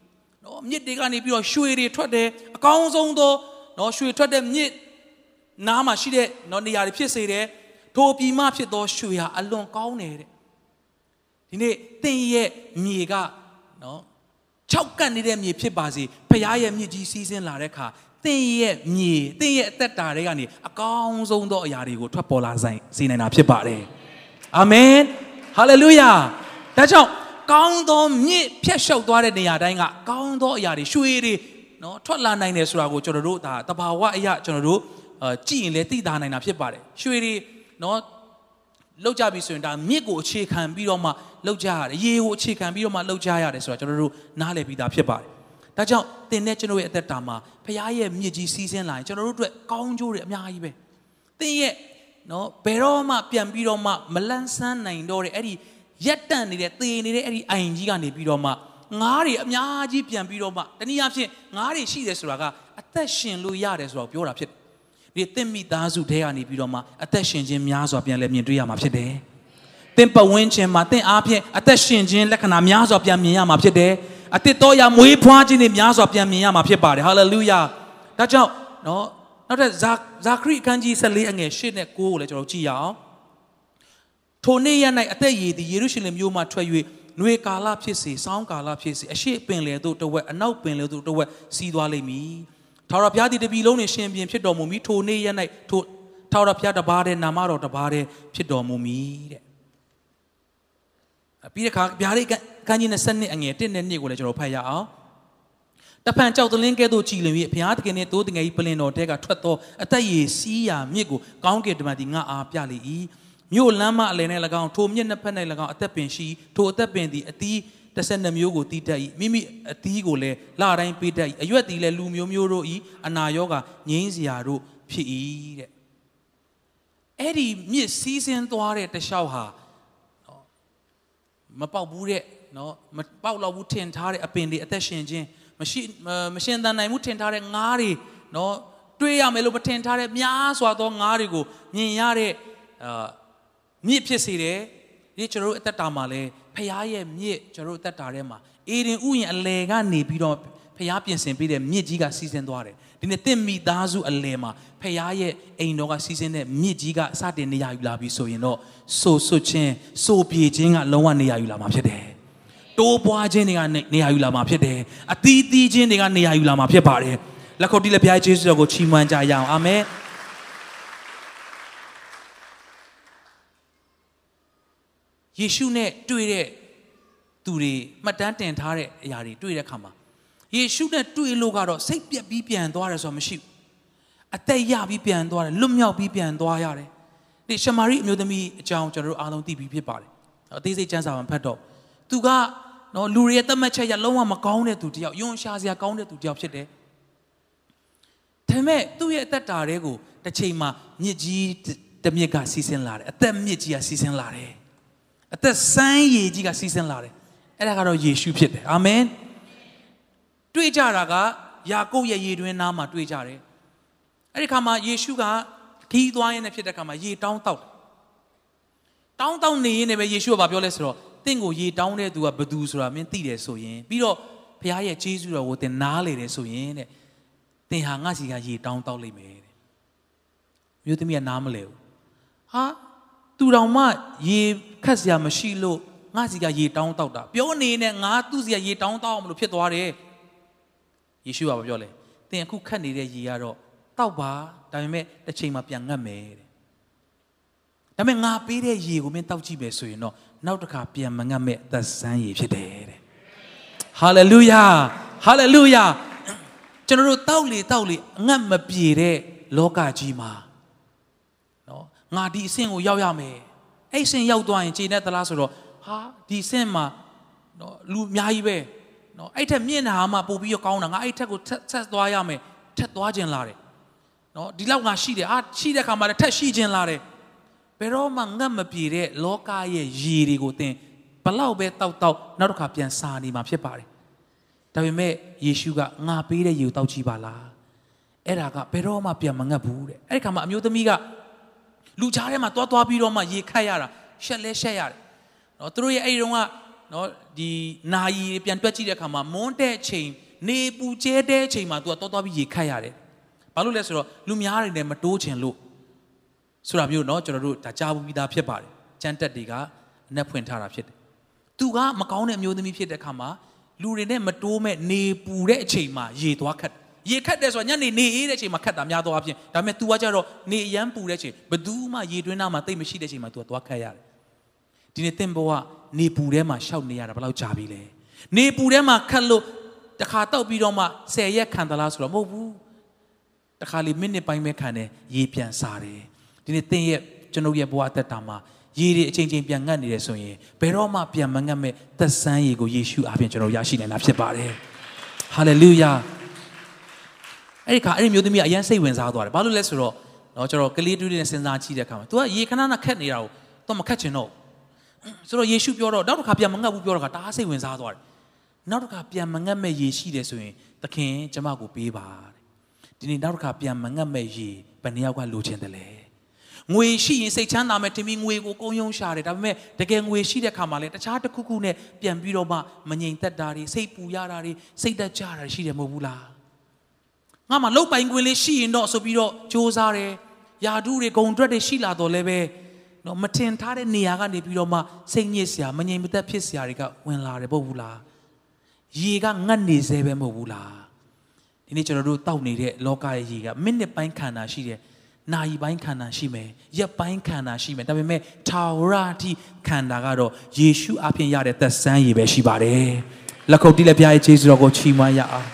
နော်မြစ်တွေကနေပြီးတော့ရွှေတွေထွက်တယ်အကောင်းဆုံးသောနော်ရွှေထွက်တဲ့မြစ်နားမှာရှိတဲ့နော်နေရာတွေဖြစ်စေတယ်ထိုပြည်မှဖြစ်သောရွှေဟာအလွန်ကောင်းတယ်တဲ့ ဒီနေ့သင်ရဲ့မြေကနော်၆ကတ်နေတဲ့မြေဖြစ်ပါစေဖရားရဲ့မြစ်ကြီးစီးဆင်းလာတဲ့အခါသင်ရဲ့မြေသင်ရဲ့အသက်တာတွေကနေအကောင်းဆုံးသောအရာတွေကိုထွက်ပေါ်လာဆိုင်စေနိုင်တာဖြစ်ပါတယ်အာမင်ဟာလေလုယာဒါကြောင့်ကောင်းသောမြစ်ဖြတ်လျှောက်သွားတဲ့နေရာတိုင်းကကောင်းသောအရာတွေရွှေတွေနော်ထွက်လာနိုင်တယ်ဆိုတာကိုကျွန်တော်တို့ဒါတဘာဝအရာကျွန်တော်တို့အာကြည့်ရင်လည်းသိသာနိုင်တာဖြစ်ပါတယ်ရွှေတွေနော်လောက်ကြပြီဆိုရင်ဒါမြစ်ကိုအခြေခံပြီးတော့မှ လောက်ကြရတယ်ရေကိုအခြေခံပြီးတော့မှလောက်ကြရတယ်ဆိုတာကျွန်တော်တို့နားလည်ပြီးသားဖြစ်ပါတယ်ဒါကြောင့်သင်နဲ့ကျွန်တော်ရဲ့အသက်တာမှာဖခင်ရဲ့မြစ်ကြီးစီးဆင်းလာရင်ကျွန်တော်တို့အတွက်ကောင်းကျိုးတွေအများကြီးပဲသင်ရဲ့နော်ဘယ်တော့မှပြန်ပြီးတော့မှမလန်းဆန်းနိုင်တော့တဲ့အဲ့ဒီရက်တန့်နေတဲ့သေနေတဲ့အဲ့ဒီအိမ်ကြီးကနေပြီးတော့မှငားတွေအများကြီးပြန်ပြီးတော့မှတနည်းအားဖြင့်ငားတွေရှိတယ်ဆိုတာကအသက်ရှင်လို့ရတယ်ဆိုတော့ပြောတာဖြစ်တယ်ဒီသင်မိသားစုထဲကနေပြီးတော့မှအသက်ရှင်ခြင်းများစွာပြန်လဲမြင်တွေ့ရမှာဖြစ်တယ်သ င်ပဝင်းခြင်းမှာသင်အားဖြင့်အသက်ရှင်ခြင်းလက္ခဏာများစွာပြန်မြင်ရမှာဖြစ်တယ်အသစ်တော်ရမွေးဖွားခြင်းတွေများစွာပြန်မြင်ရမှာဖြစ်ပါတယ်ဟာလေလုယာဒါကြောင့်နော်နောက်ထပ်ဇာဇာခရိအခန်းကြီး14အငယ်8နဲ့9ကိုလည်းကျွန်တော်ကြည့်ရအောင်ထိုနေ့ရက်၌အသက်ရည်သည်ယေရုရှလင်မြို့မှထွက်၍နှွေကာလဖြစ်စေစောင်းကာလဖြစ်စေအရှိပင်လေသို့တဝက်အနောက်ပင်လေသို့တဝက်စီးသွားလိမ့်မည်ထာဝရဘုရားသည်တပြီလုံးနှင့်ရှင်ပြန်ဖြစ်တော်မူမည်ထိုနေ့ရက်၌ထိုထာဝရဘုရားတပါးတဲ့နာမတော်တပါးတဲ့ဖြစ်တော်မူမည်တဲ့ ပြီးတဲ့အခါဗျာဒိတ်ကန်းကြီး20အငယ်1နဲ့2ကိုလည်းကျွန်တော်ဖတ်ရအောင်တဖန်ကြောက်တလင်းကဲ့သို့ကြည်လင်၍ဘုရားသခင်နှင့်တိုးတငယ်ကြီးပလင်တော်တဲကထွက်သောအသက်ရည်စီးရာမြစ်ကိုကောင်းကင်တမန်သည်ငါအားပြလေ၏မြို့လမ်းမအလယ်၌၎င်းထိုမြစ်နှစ်ဖက်၌၎င်းအသက်ပင်ရှိထိုအသက်ပင်သည်အသီး12မျိုးကိုတီးတတ်၏မိမိအသီးကိုလည်းလတိုင်းပေးတတ်၏အရွက်သည်လည်းလူမျိုးမျိုးတို့၏အနာရောဂါငြိမ်းစရာတို့ဖြစ်၏တဲ့အဲ့ဒီမြစ်စီးဆင်းသွားတဲ့တလျှောက်ဟာ မပေါက်ဘူးတဲ့နော်မပေါက်တော့ဘူးထင်ထားတဲ့အပင်တွေအသက်ရှင်ခြင်းမရှိမရှင်သန်နိုင်မှုထင်ထားတဲ့ငါးတွေနော်တွေးရမယ်လို့မထင်ထားတဲ့များစွာသောငါးတွေကိုမြင်ရတဲ့အာမြစ်ဖြစ်စေတယ်ဒီကျွန်တော်တို့အသက်တာမှာလဲဖခင်ရဲ့မြစ်ကျွန်တော်တို့အသက်တာထဲမှာအေဒင်ဥယျာဉ်အလယ်ကနေပြီးတော့ဖခင်ပြင်ဆင်ပေးတဲ့မြစ်ကြီးကစီးဆင်းသွားတယ် ဒီနေ့တင့်မိသားစုအလယ်မှာဖခင်ရဲ့အိမ်တော်ကစီးဆင်းတဲ့မြစ်ကြီးကစတင်နေရယူလာပြီဆိုရင်တော့ဆိုဆွချင်းဆိုပြေခြင်းကလုံးဝနေရယူလာမှာဖြစ်တယ်တိုးပွားခြင်းတွေကနေရယူလာမှာဖြစ်တယ်အသီးသီးခြင်းတွေကနေရယူလာမှာဖြစ်ပါတယ်လက်ခုပ်တီးလက်ဖျားယေရှုတော်ကိုချီးမွမ်းကြရအောင်အာမင်ယေရှုနဲ့တွေ့တဲ့သူတွေမှတ်တမ်းတင်ထားတဲ့အရာတွေတွေ့တဲ့အခါမှာ ယေရှုနဲ့တွေ့လို့ကတော့စိတ်ပြက်ပြီးပြန်သွားတယ်ဆိုတာမရှိဘူးအသက်ရပြီးပြန်သွားတယ်လွတ်မြောက်ပြီးပြန်သွားရတယ်ဒီရှမာရိအမျိုးသမီးအကြောင်းကျွန်တော်တို့အားလုံးသိပြီးဖြစ်ပါတယ်အသေးစိတ်စမ်းစာမှာဖတ်တော့သူကနော်လူတွေရဲ့သတ်မှတ်ချက်ရလုံးဝမကောင်းတဲ့သူတယောက်ယွန်ရှာစရာကောင်းတဲ့သူတယောက်ဖြစ်တယ်ဒါပေမဲ့သူ့ရဲ့အသက်တာတွေကိုတစ်ချိန်မှာမြစ်ကြီးတစ်မြစ်ကစီးဆင်းလာတယ်အသက်မြစ်ကြီးကစီးဆင်းလာတယ်အသက်ဆန်းရည်ကြီးကစီးဆင်းလာတယ်အဲ့ဒါကတော့ယေရှုဖြစ်တယ်အာမင် တွေ့ကြတာကယာကုပ်ရဲ့ရေတွင်းနားမှာတွေ့ကြတယ်အဲ့ဒီခါမှာယေရှုကခီးသွားရင်းနဲ့ဖြစ်တဲ့ခါမှာရေတောင်းတောက်တောင်းတောင်းနေရင်းနဲ့ပဲယေရှုကပြောလဲဆိုတော့တင့်ကိုရေတောင်းတဲ့သူကဘသူဆိုတာမင်းသိတယ်ဆိုရင်ပြီးတော့ဘုရားရဲ့ကျေးဇူးတော်ကိုသင်နားလေတယ်ဆိုရင်တဲ့သင်ဟာငါစီကရေတောင်းတောက်လိမ့်မယ်တဲ့မြို့သမီးကနားမလဲဘူးဟာသူတော်မှရေခတ်စရာမရှိလို့ငါစီကရေတောင်းတောက်တာပြောနေနဲ့ငါသူ့စီကရေတောင်းတောက်အောင်မလို့ဖြစ်သွားတယ် ယေရှုကပြောလဲသင်အခုခတ်နေတဲ့ရေကတော့တောက်ပါဒါပေမဲ့တစ်ချိန်မှာပြန်ငတ်မယ်တဲ့ဒါပေမဲ့ငါပေးတဲ့ရေကိုမင်းတောက်ကြည့်ပဲဆိုရင်တော့နောက်တစ်ခါပြန်မငတ်မဲ့သက်ဆန်းရေဖြစ်တယ်တဲ့ဟာလေလုယာဟာလေလုယာကျွန်တော်တို့တောက်လေတောက်လေအငတ်မပြေတဲ့လောကကြီးမှာနော်ငါဒီအဆင့်ကိုရောက်ရမယ်အဲ့အဆင့်ရောက်သွားရင်ခြေနဲ့သလားဆိုတော့ဟာဒီအဆင့်မှာနော်လူအများကြီးပဲ နော်အဲ့ထက်မြင့်တာမှပို့ပြီးတော့ကောင်းတာငါအဲ့ထက်ကိုထက်ဆက်သွားရမယ်ထက်သွားခြင်းလာတယ်နော်ဒီလောက်ငါရှိတယ်အာရှိတဲ့ခါမှာလည်းထက်ရှိခြင်းလာတယ်ဘယ်တော့မှငတ်မပြေတဲ့လောကရဲ့ရေတွေကိုသင်ဘလောက်ပဲတောက်တောက်နောက်တစ်ခါပြန်စာနေမှာဖြစ်ပါတယ်ဒါပေမဲ့ယေရှုကငါပေးတဲ့ရေကိုတောက်ကြည့်ပါလားအဲ့ဒါကဘယ်တော့မှပြန်မငတ်ဘူးတဲ့အဲ့ဒီခါမှာအမျိုးသမီးကလူချားထဲမှာတွားတွားပြီးတော့မှရေခတ်ရတာရှက်လဲရှက်ရတယ်နော်သူတို့ရဲ့အဲ့ဒီတော့က နော်ဒီနာယီပြန်တွက်ကြည့်တဲ့အခါမှာမွန်းတဲ့ချိန်နေပူကျဲတဲ့ချိန်မှာသူကတွားတွားပြီးရေခတ်ရတယ်ဘာလို့လဲဆိုတော့လူများတွေနဲ့မတိုးချင်လို့ဆိုတာမျိုးเนาะကျွန်တော်တို့ဒါကြားဘူးပြီးသားဖြစ်ပါတယ်ကျမ်းတက်တွေကအနက်ဖွင့်ထားတာဖြစ်တယ်သူကမကောင်းတဲ့အမျိုးသမီးဖြစ်တဲ့အခါမှာလူတွေနဲ့မတိုးမဲ့နေပူတဲ့အချိန်မှာရေသွားခတ်ရေခတ်တယ်ဆိုတာညနေနေအေးတဲ့အချိန်မှာခတ်တာများသောအားဖြင့်ဒါပေမဲ့ तू ကကြတော့နေအရန်ပူတဲ့အချိန်ဘယ်သူမှရေတွင်းသားမှာတိတ်မရှိတဲ့အချိန်မှာ तू ကသွားခတ်ရတယ် ဒီနေ့သင်ဘဝနေပူထဲမှာရှောက်နေရတာဘယ်လောက်ကြာပြီလဲနေပူထဲမှာခတ်လို့တခါတောက်ပြီးတော့မှ10ရက်ခံသလားဆိုတော့မဟုတ်ဘူးတခါလေမိနစ်ပိုင်းပဲခံတယ်ရေပြန်စားတယ်ဒီနေ့သင်ရဲ့ကျွန်ုပ်ရဲ့ဘဝအသက်တာမှာရေတွေအချိန်ချင်းပြန်ငတ်နေတယ်ဆိုရင်ဘယ်တော့မှပြန်မငတ်မဲ့သက်ဆန်းရေကိုယေရှုအားဖြင့်ကျွန်တော်ရရှိနိုင်တာဖြစ်ပါတယ်ဟာလေလုယာအဲ့ဒီခါအဲ့ဒီမျိုးသမီးကအရင်စိတ်ဝင်စားသွားတယ်ဘာလို့လဲဆိုတော့เนาะကျွန်တော်ကလေးတူးလေးနဲ့စဉ်းစားကြည့်တဲ့အခါမှာ तू ကရေခဏခဏခက်နေတာကို तू မခက်ချင်တော့ ဆိုတော့ယေရှုပြောတော့နောက်တစ်ခါပြန်မငတ်ဘူးပြောတော့ကတအားစိတ်ဝင်စားသွားတယ်နောက်တစ်ခါပြန်မငတ်မဲ့ရေရှိတယ်ဆိုရင်သခင်ကျမကိုပေးပါတဲ့ဒီနေ့နောက်တစ်ခါပြန်မငတ်မဲ့ရေဘယ်နှယောက်ကလိုချင်တယ်လဲငွေရှိရင်စိတ်ချမ်းသာမယ်ထင်ပြီးငွေကိုကုန်ယုံရှာတယ်ဒါပေမဲ့တကယ်ငွေရှိတဲ့ခါမှာလည်းတခြားတစ်ခုခုနဲ့ပြန်ပြီးတော့မှမငြိမ်သက်တာတွေစိတ်ပူရတာတွေစိတ်သက်ကြတာရှိတယ်မဟုတ်ဘူးလားငါမှလုတ်ပိုင်ခွင့်လေးရှိရင်တော့ဆိုပြီးတော့စ조사တယ်ယာဒူးတွေဂုံတွက်တွေရှိလာတော့လည်းပဲ နော်မထင်ထားတဲ့နေရာကနေပြီးတော့မှစိတ်ညစ်စရာမငြိမ်မသက်ဖြစ်စရာတွေကဝင်လာတယ်မဟုတ်ဘူးလားရေကငတ်နေစေပဲမဟုတ်ဘူးလားဒီနေ့ကျွန်တော်တို့တောက်နေတဲ့လောကရဲ့ရေကမိနစ်ပိုင်းခန္ဓာရှိတယ်နာရီပိုင်းခန္ဓာရှိမယ်ရက်ပိုင်းခန္ဓာရှိမယ်ဒါပေမဲ့ထာဝရအထိခန္ဓာကတော့ယေရှုအဖင်ရတဲ့သက်ဆန်းရည်ပဲရှိပါတယ်လက်ခုပ်တီးလက်ပြားရဲ့ခြေစွတော်ကိုချီးမွမ်းရအောင်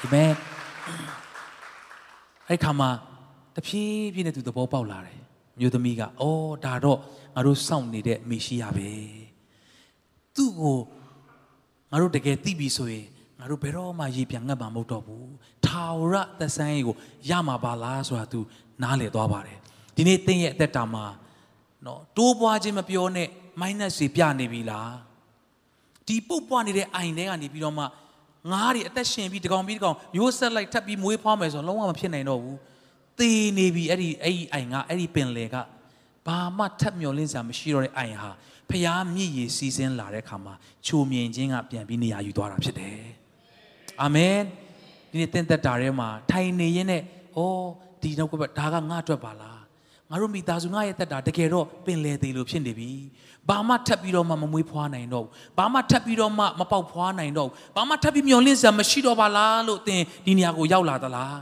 အာမင်အဲ့ခါမှာတဖြည်းဖြည်းနဲ့သူသဘောပေါက်လာတယ် မြို့သမီးကအော်ဒါတော့ငါတို့စောင့်နေတဲ့မေရှိယပဲသူ့ကိုငါတို့တကယ်သိပြီဆိုရင်ငါတို့ဘယ်တော့မှရေပြန်ငတ်မှာမဟုတ်တော့ဘူးထာဝရသက်ဆိုင်ကိုရမှာပါလားဆိုတာ तू နားလည်သွားပါတယ်ဒီနေ့တင်းရဲ့အသက်တာမှာနော်တိုးပွားခြင်းမပြောနဲ့ minus တွေပြနေပြီလားဒီပုတ်ပွားနေတဲ့အိုင်တွေကနေပြီးတော့မှငါးတွေအသက်ရှင်ပြီးတကောင်ပြီးတကောင်မျိုးဆက်လိုက်ထပ်ပြီးမွေးဖွားမယ်ဆိုတော့လုံးဝမဖြစ်နိုင်တော့ဘူး သေနေပြီအဲ့ဒီအဲ့ဒီအိုင်ကအဲ့ဒီပင်လေကဘာမှထပ်မျောလင်းစရာမရှိတော့တဲ့အိုင်ဟာဖျားမြည်ရည်စီးစင်းလာတဲ့ခါမှာချိုမြင်ခြင်းကပြန်ပြီးနေရာယူသွားတာဖြစ်တယ်အာမင်ဒီနေ့တင့်သက်တာထဲမှာထိုင်နေရင်နဲ့ဩဒီနောက်ကဒါကငါ့အတွက်ပါလားငါတို့မိသားစုငါရဲ့သက်တာတကယ်တော့ပင်လေသေးလို့ဖြစ်နေပြီဘာမှထပ်ပြီးတော့မှမမွေးဖွားနိုင်တော့ဘူးဘာမှထပ်ပြီးတော့မှမပေါက်ဖွားနိုင်တော့ဘူးဘာမှထပ်ပြီးမျောလင့်စရာမရှိတော့ပါလားလို့သင်ဒီနေရာကိုရောက်လာသလား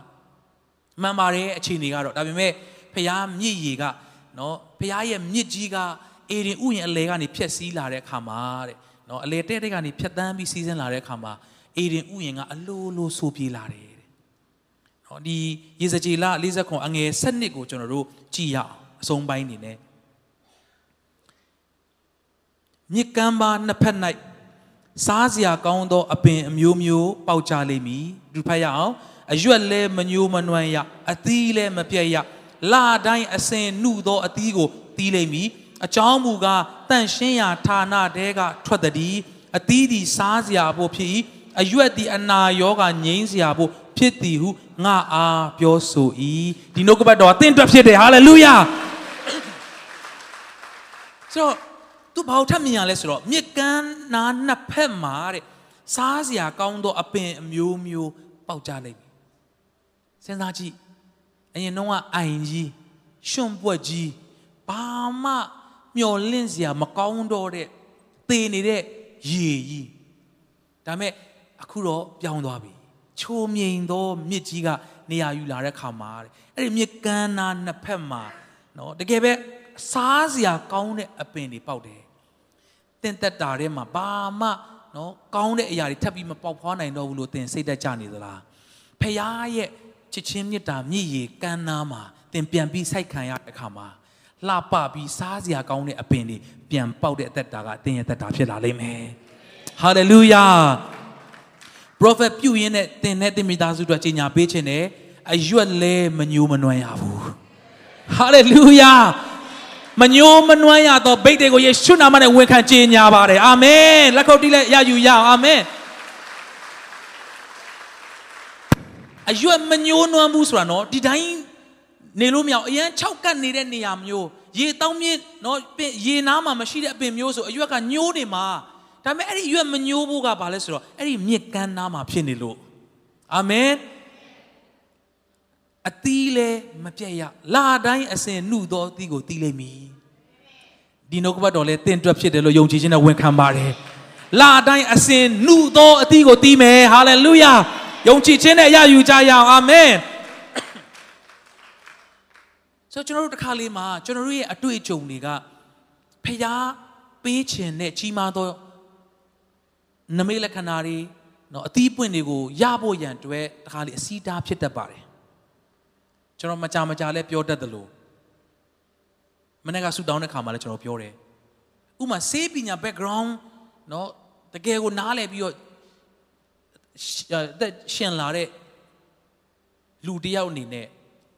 မှန်ပါတယ်အခြေအနေကတော့ဒါပေမဲ့ဖျားမြစ်ရည်ကနော်ဖျားရဲ့မြစ်ကြီးကအေရင်ဥယျာဉ်အလဲကနေဖြက်စီးလာတဲ့အခါမှာတဲ့နော်အလဲတဲ့တဲ့ကနေဖြက်တန်းပြီးစီးဆင်းလာတဲ့အခါမှာအေရင်ဥယျာဉ်ကအလိုလိုဆိုပြေးလာတယ်တဲ့နော်ဒီရေစကြည်လ40ခွန်အငယ်7ကိုကျွန်တော်တို့ကြည့်ရအောင်အဆုံးပိုင်းနေနဲ့မြစ်ကမ်းပါနှစ်ဖက်၌စားစရာကောင်းသောအပင်အမျိုးမျိုးပေါက်ကြလိမ့်မည်လူဖတ်ရအောင် အရွက်လဲမညိုးမနွမ်းရအသီးလဲမပြတ်ရလာတိုင်းအစင်နှုသောအသီးကိုတီးလိမ့်မည်အကြောင်းမူကားတန့်ရှင်းရာဌာနတဲကထွက်သည်အသီးသည်စားစရာဖို့ဖြစ်၏အရွက်သည်အနာရောဂါငြိမ်းစရာဖို့ဖြစ်သည်ဟုငါအားပြောဆို၏ဒီနှုတ်ကပတ်တော်အသင်အတွက်ဖြစ်တယ်ဟာလေလုယာဆိုတော့သူဘာလို့ထပ်မြင်ရလဲဆိုတော့မြစ်ကမ်းနားနှစ်ဖက်မှာတဲ့စားစရာကောင်းသောအပင်အမျိုးမျိုးပေါက်ကြလိမ့်မယ် စဉ်းစားကြည့်အရင်တော့ကအိုင်ကြီးရွှွန့်ပွက်ကြီးဘာမှမျော်လင့်စရာမကောင်းတော့တဲ့သေနေတဲ့ရေကြီးဒါမဲ့အခုတော့ပြောင်းသွားပြီချိုမြိန်သောမြစ်ကြီးကနေရာယူလာတဲ့ခါမှာတဲ့အဲ့ဒီမြစ်ကမ်းနားနှစ်ဖက်မှာနော်တကယ်ပဲစားစရာကောင်းတဲ့အပင်တွေပေါက်တယ်တင့်သက်တာထဲမှာဘာမှနော်ကောင်းတဲ့အရာတွေထပ်ပြီးမပေါက်ဖွားနိုင်တော့ဘူးလို့သင်စိတ်သက်ကြနေသလားဖခင်ရဲ့ ချစ်ချင်းမေတ္တာမြည်ရကမ်းနားမှာသင်ပြန်ပြီးစိုက်ခံရတဲ့အခါမှာလှပပြီးစားစရာကောင်းတဲ့အပင်တွေပြန်ပေါက်တဲ့အသက်တာကသင်ရဲ့သက်တာဖြစ်လာလိမ့်မယ်ဟာလေလုယာ prophet ပြုရင်းနဲ့သင်နဲ့သင်မိသားစုတို့ကြီးညာပေးခြင်းနဲ့အရွက်လဲမညိုးမနွမ်းရဘူးဟာလေလုယာမညိုးမနွမ်းရတော့ဗိတ်တွေကိုယေရှုနာမနဲ့ဝန်ခံကြီးညာပါတယ်အာမင်လက်ခုပ်တီးလက်ရယူရအောင်အာမင် အရွက်မညိုးနွမ်းဘူးဆိုတာနော်ဒီတိုင်းနေလို့မရအောင်အရန်၆ကတ်နေတဲ့နေရာမျိုးရေတောင်းမြင့်နော်ရေနားမှာမရှိတဲ့အပင်မျိုးဆိုအရွက်ကညိုးနေမှာဒါပေမဲ့အဲ့ဒီအရွက်မညိုးဖို့ကဘာလဲဆိုတော့အဲ့ဒီမြစ်ကမ်းနားမှာဖြစ်နေလို့အာမင်အသီးလဲမပြတ်ရလာတိုင်းအစဉ်နှုသောအသီးကိုတီးလိမ့်မည်ဒီနှုတ်ကပတ်တော်လဲတင့်တွက်ဖြစ်တယ်လို့ယုံကြည်ခြင်းနဲ့ဝန်ခံပါတယ်လာတိုင်းအစဉ်နှုသောအသီးကိုတီးမယ်ဟာလေလုယာ ယုံကြည်ခြင်းနဲ့ရယူကြရအောင်အာမင်ဆိုကျွန်တော်တို့တစ်ခါလေးမှာကျွန်တော်တို့ရဲ့အတွေ့အကြုံတွေကဖျားပေးခြင်းနဲ့ကြီးမားသောနမိတ်လက္ခဏာတွေနော်အသီးပွင့်တွေကိုရဖို့ရန်အတွက်တစ်ခါလေးအစီးတားဖြစ်တတ်ပါတယ်ကျွန်တော်မကြမကြလဲပြောတတ်တယ်လို့မနေ့ကဆူတောင်းတဲ့ခါမှာလည်းကျွန်တော်ပြောတယ်ဥမာစေးပညာ background နော်တကယ်ကိုနားလည်ပြီးတော့ ရှင်လာတဲ့လူတယောက်အနေနဲ့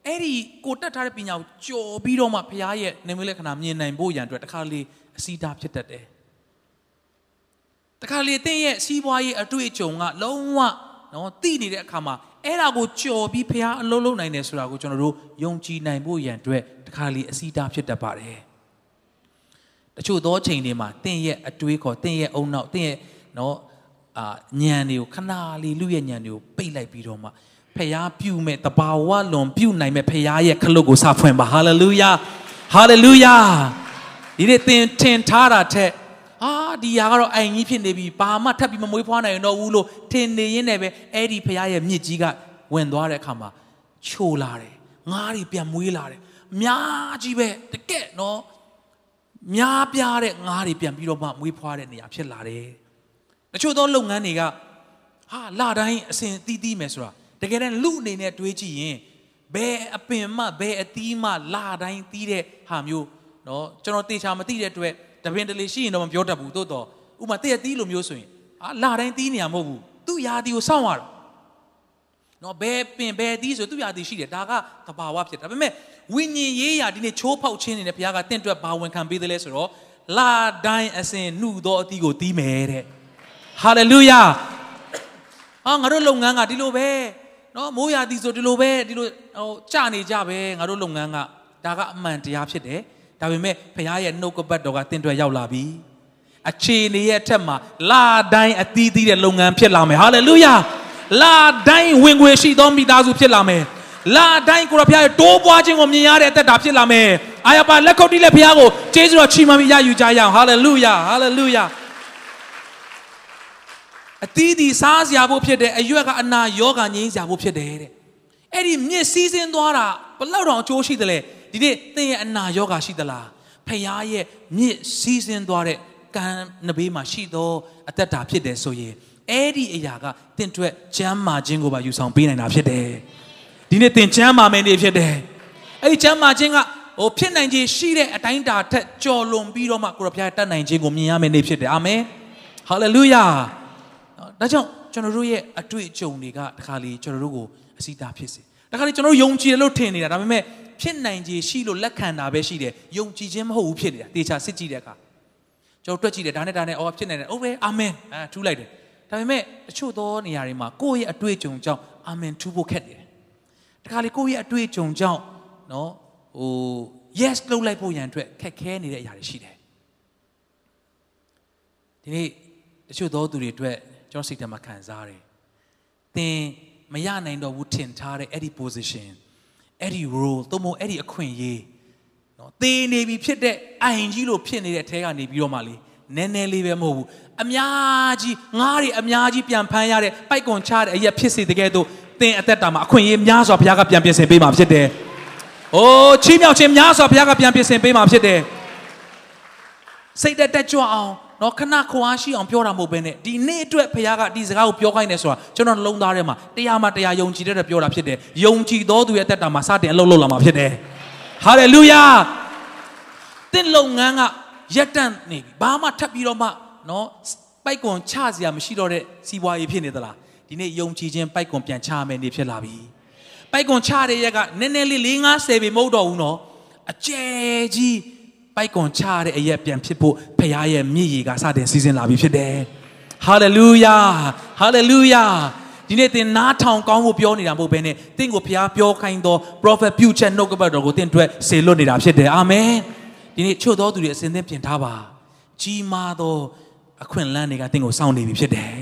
အဲ့ဒီကိုတက်ထားတဲ့ပညာကိုကြော်ပြီးတော့မှဘုရားရဲ့နေမလက္ခဏာမြင်နိုင်ဖို့ရန်အတွက်တစ်ခါလေအစီးတားဖြစ်တတ်တယ်တခါလေတင်းရဲ့စီးပွားရေးအတွေ့အကြုံကလုံးဝနော်သိနေတဲ့အခါမှာအဲ့ဒါကိုကြော်ပြီးဖះအလုံးလုံးနိုင်တယ်ဆိုတာကိုကျွန်တော်တို့ယုံကြည်နိုင်ဖို့ရန်အတွက်တခါလေအစီးတားဖြစ်တတ်ပါတယ်တချို့သောချိန်တွေမှာတင်းရဲ့အတွေးခေါ်တင်းရဲ့အုံနောက်တင်းရဲ့နော် အာညံတွေကိုခဏလေးလူရဲ့ညံတွေကိုပိတ်လိုက်ပြီးတော့မှဖះပြုမဲ့တဘာဝလွန်ပြုနိုင်မဲ့ဖះရဲ့ခလုတ်ကိုစဖွင့်ပါဟာလေလုယာဟာလေလုယာဒီနေ့သင်ထင်ထားတာထက်အာဒီຢာကတော့အိုင်ကြီးဖြစ်နေပြီဘာမှထပ်ပြီးမမွေးဖွားနိုင်တော့ဘူးလို့ထင်နေရင်းနဲ့ပဲအဲ့ဒီဖခင်ရဲ့မြစ်ကြီးကဝင်သွားတဲ့အခါမှာချိုလာတယ်ငားတွေပြန်မွေးလာတယ်များကြီးပဲတကက်နော်များပြားတဲ့ငားတွေပြန်ပြီးတော့မှမွေးဖွားတဲ့နေရာဖြစ်လာတယ် တချို့သောလုပ်ငန်းတွေကဟာလာတိုင်းအစဉ်တီးတီးမယ်ဆိုတာတကယ်တမ်းလူအနေနဲ့တွေးကြည့်ရင်ဘယ်အပင်မှဘယ်အသီးမှလာတိုင်းတီးတဲ့ဟာမျိုးเนาะကျွန်တော်တေချာမသိတဲ့အတွက်တပင်တလေရှိရင်တော့မပြောတတ်ဘူးတိုးတော့ဥမာတည့်ရသီးလိုမျိုးဆိုရင်အာလာတိုင်းသီးနေရမဟုတ်ဘူးသူ့ယာတီကိုစောင့်ရတာနော်ဘယ်ပင်ဘယ်သီးဆိုသူ့ယာတီရှိတယ်ဒါကသဘာဝဖြစ်ဒါပေမဲ့ဝိညာဉ်ရေးရာဒီနေ့ချိုးဖောက်ခြင်းနေတဲ့ဘုရားကတင့်အတွက်ဘာဝန်ခံပေးသလဲဆိုတော့လာတိုင်းအစဉ်နှုသောအသီးကိုတီးမယ်တဲ့ ဟာလေလုယာဟာငါတို့လုပ်ငန်းကဒီလိုပဲနော်မိုးရာသီဆိုဒီလိုပဲဒီလိုဟိုကြနေကြပဲငါတို့လုပ်ငန်းကဒါကအမှန်တရားဖြစ်တယ်ဒါပေမဲ့ဖခင်ရဲ့နှုတ်ကပတ်တော်ကတင့်အတွက်ရောက်လာပြီအခြေအနေရဲ့အထက်မှာလာတိုင်းအသီးသီးတဲ့လုပ်ငန်းဖြစ်လာမယ်ဟာလေလုယာလာတိုင်းဝင်ငွေရှိသောမိသားစုဖြစ်လာမယ်လာတိုင်းကိုရဖခင်ရဲ့တိုးပွားခြင်းကိုမြင်ရတဲ့အသက်တာဖြစ်လာမယ်အာရပါလက်ခုပ်တီးလက်ဖခင်ကိုကျေးဇူးတော်ချီးမွမ်းပြီးရယူကြရအောင်ဟာလေလုယာဟာလေလုယာ အသီးသီးစားစရာဖို့ဖြစ်တယ်အရွက်ကအနာယောဂငြိမ်းစရာဖို့ဖြစ်တယ်တဲ့အဲ့ဒီမြစ်စည်းစင်းသွားတာဘလောက်တောင်အကျိုးရှိတယ်လဲဒီနေ့သင်ရဲ့အနာယောဂါရှိသလားဖခင်ရဲ့မြစ်စီးဆင်းသွားတဲ့ကံနဘေးမှာရှိသောအသက်တာဖြစ်တယ်ဆိုရင်အဲ့ဒီအရာကသင်အတွက်ချမ်းမာခြင်းကိုပါယူဆောင်ပေးနိုင်တာဖြစ်တယ်ဒီနေ့သင်ချမ်းမာမယ်နေဖြစ်တယ်အဲ့ဒီချမ်းမာခြင်းကဟိုဖြစ်နိုင်ခြင်းရှိတဲ့အတိုင်းတာထက်ကြော်လွန်ပြီးတော့မှကိုရဖျားတတ်နိုင်ခြင်းကိုမြင်ရမယ်နေဖြစ်တယ်အာမင်ဟဟာလေလုယာ ဒါကြောင့်ကျွန်တော်တို့ရဲ့အတွေ့အကြုံတွေကတခါလေကျွန်တော်တို့ကိုအစီတာဖြစ်စေတခါလေကျွန်တော်တို့ယုံကြည်တယ်လို့ထင်နေတာဒါပေမဲ့ဖြစ်နိုင်ခြေရှိလို့လက်ခံတာပဲရှိတယ်ယုံကြည်ခြင်းမဟုတ်ဘူးဖြစ်နေတာတေချာစစ်ကြည့်တဲ့အခါကျွန်တော်တွက်ကြည့်တယ်ဒါနဲ့ဒါနဲ့အော်ဖြစ်နေတယ်ဟုတ်ပဲအာမင်အဲထူးလိုက်တယ်ဒါပေမဲ့တချို့သောနေရာတွေမှာကိုယ့်ရဲ့အတွေ့အကြုံကြောင့်အာမင်ထူးဖို့ခက်တယ်တခါလေကိုယ့်ရဲ့အတွေ့အကြုံကြောင့်နော်ဟို yes လုပ်လိုက်ဖို့ရန်အတွက်ခက်ခဲနေတဲ့အရာတွေရှိတယ်ဒီနေ့တချို့သောသူတွေအတွက် ကျွန်တော်စိတ်ထဲမှာခံစားရတယ်သင်မရနိုင်တော့ဘူးထင်ထားတဲ့အဲ့ဒီ position အဲ့ဒီ role သို့မဟုတ်အဲ့ဒီအခွင့်အရေးနော်သေနေပြီဖြစ်တဲ့အိုင်ကြီးလို့ဖြစ်နေတဲ့အထဲကနေပြီးတော့မှလေနည်းနည်းလေးပဲမဟုတ်ဘူးအများကြီးငားတွေအများကြီးပြန်ဖမ်းရတဲ့ပိုက်ကွန်ချတဲ့အရက်ဖြစ်စေတကယ်တော့သင်အသက်တာမှာအခွင့်အရေးများစွာဘုရားကပြန်ပြင်ဆင်ပေးမှာဖြစ်တယ်။အိုးချီးမြှောက်ခြင်းများစွာဘုရားကပြန်ပြင်ဆင်ပေးမှာဖြစ်တယ်။စိတ်တက်တက်ကြွအောင် နော်ခဏခွာရှိအောင်ပြောတာမဟုတ်ဘဲနဲ့ဒီနေ့အတွက်ဘုရားကဒီစကားကိုပြောခိုင်းတယ်ဆိုတာကျွန်တော်လုံးသားထဲမှာတရားမှတရားယုံကြည်တဲ့ပြောတာဖြစ်တယ်။ယုံကြည်သောသူရဲ့တက်တာမှာစတင်အလုပ်လုပ်လာမှာဖြစ်တယ်။ဟာလေလုယာ။သင်လုပ်ငန်းကရက်တန့်နေပြီဘာမှထပ်ပြီးတော့မှနော်ပိုက်ကွန်ချစရာမရှိတော့တဲ့စီးပွားရေးဖြစ်နေသလားဒီနေ့ယုံကြည်ခြင်းပိုက်ကွန်ပြန်ချမယ်နေဖြစ်လာပြီပိုက်ကွန်ချတဲ့ရက်ကနည်းနည်းလေး၄50ပေမဟုတ်တော့ဘူးနော်အကျယ်ကြီး ပိုက်ကွန်ချတဲ့အရက်ပြန်ဖြစ်ဖို့ဖခင်ရဲ့မြည်ရည်ကစတင်စီစဉ်လာပြီဖြစ်တယ်ဟာလေလုယာဟာလေလုယာဒီနေ့သင်နားထောင်ကောင်းဖို့ပြောနေတာမဟုတ်ဘဲနဲ့သင်ကိုဖခင်ပြောခိုင်းသော prophet ပြုချက်နှုတ်ကပတ်တော်ကိုသင်အတွက်ဆေလွတ်နေတာဖြစ်တယ်အာမင်ဒီနေ့ချို့တော်သူတွေအစဉ်သင်ပြင်ထားပါကြီးမားသောအခွင့်အလမ်းတွေကသင်ကိုစောင့်နေပြီဖြစ်တယ်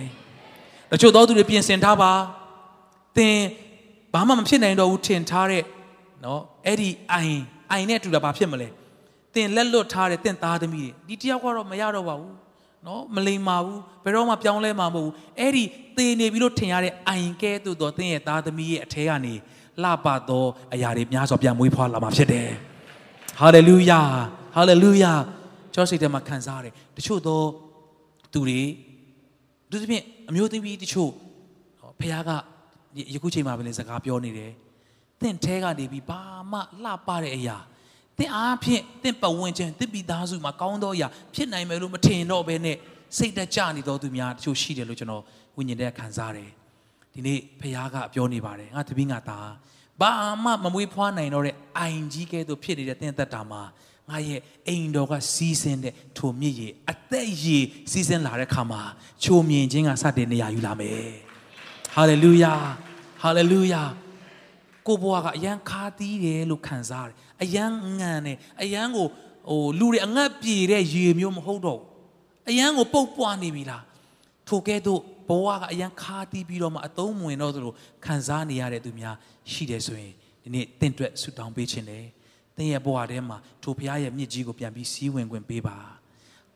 တချို့သောသူတွေပြင်ဆင်ထားပါသင်ဘာမှမဖြစ်နိုင်တော့ဘူးထင်ထားတဲ့နော်အဲ့ဒီအိုင်အိုင်နဲ့တူတာဘာဖြစ်မလဲ သင်လက်လွတ်ထားတဲ့သင်သားသမီးတွေဒီတယောက်ကတော့မရတော့ပါဘူးနော်မလိမ္မာဘူးဘယ်တော့မှပြောင်းလဲမှာမဟုတ်ဘူးအဲ့ဒီသေနေပြီလို့ထင်ရတဲ့အိုင်ကဲသို့တော့သင်ရဲ့သားသမီးရဲ့အထဲကနေလှပသောအရာတွေများစွာပြန်မွေးဖွားလာမှာဖြစ်တယ်ဟာလေလုယာဟာလေလုယာကျောင်းစိတ်ထဲမှာခံစားရတယ်တချို့သောသူတွေသူသဖြင့်အမျိုးသမီးတချို့ဖခင်ကယခုချိန်မှာပဲလေစကားပြောနေတယ်တင့်ထဲကနေပြီးဘာမှလှပတဲ့အရာ တင့်အားဖြင့်တင့်ပတ်ဝန်းကျင်တင့်မိသားစုမှာကောင်းသောအရာဖြစ်နိုင်မယ်လို့မထင်တော့ဘဲနဲ့စိတ်တက်ကြနေတော်သူများတချို့ရှိတယ်လို့ကျွန်တော်ဝိညာဉ်ထဲခံစားတယ်ဒီနေ့ဖခင်ကပြောနေပါတယ်ငါတပည့်ငါသားဘာမှမမွေးဖွားနိုင်တော့တဲ့အိုင်ကြီးကဲ့သို့ဖြစ်နေတဲ့တင့်သက်တာမှာငါရဲ့အိမ်တော်ကစီးစင်းတဲ့ထိုမြစ်ရည်အသက်ရည်စီးစင်းလာတဲ့ခါမှာချိုမြင်ခြင်းကစတင်နေရယူလာမယ်ဟာလေလုယာဟာလေလုယာ ကိုဘွားကအရန်ခါသီးတယ်လို့ခံစားတယ်အရန်ငံတယ်အရန်ကိုဟိုလူတွေအငတ်ပြေတဲ့ရေမျိုးမဟုတ်တော့ဘူးအရန်ကိုပုတ်ပွားနေပြီလားထိုကဲ့သို့ဘဝကအရန်ခါတီးပြီးတော့မှအသုံးဝင်တော့သလိုခံစားနေရတဲ့သူများရှိတယ်ဆိုရင်ဒီနေ့တင့်အတွက်ဆူတောင်းပေးခြင်းတယ်သင်ရဲ့ဘဝထဲမှာထိုဘုရားရဲ့မြစ်ကြီးကိုပြန်ပြီးစီးဝင်ခွင့်ပေးပါ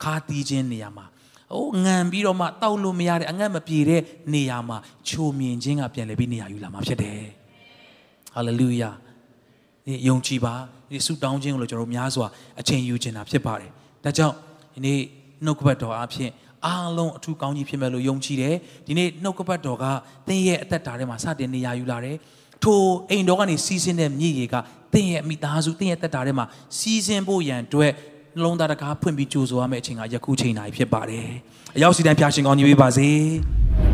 ခါတီးခြင်းနေရာမှာအိုးငံပြီးတော့မှတောက်လို့မရတဲ့အငတ်မပြေတဲ့နေရာမှာချိုမြင်ခြင်းကပြန်လဲပြီးနေရာယူလာမှာဖြစ်တယ် ဟာလေလုယာဒီယုံကြည်ပါဒီဆုတောင်းခြင်းကိုလည်းကျွန်တော်တို့များစွာအချိန်ယူခြင်းတာဖြစ်ပါတယ်ဒါကြောင့်ဒီနေ့နှုတ်ကပတ်တော်အဖြစ်အားလုံးအထူးကောင်းကြီးဖြစ်မယ်လို့ယုံကြည်တယ်ဒီနေ့နှုတ်ကပတ်တော်ကသင်ရဲ့အသက်တာထဲမှာစတင်နေရာယူလာတယ်ထိုအိမ်တော်ကနေစီးဆင်းတဲ့မြည်ရည်ကသင်ရဲ့မိသားစုသင်ရဲ့တက်တာထဲမှာစီးစင်းဖို့ရန်အတွက်နှလုံးသားတကားဖွင့်ပြီးကြိုးဆိုရမယ့်အချိန်ကယခုချိန်နိုင်ဖြစ်ပါတယ်။အရောက်စီတိုင်းဖျားရှင်ကောင်းကြီးပေးပါစေ။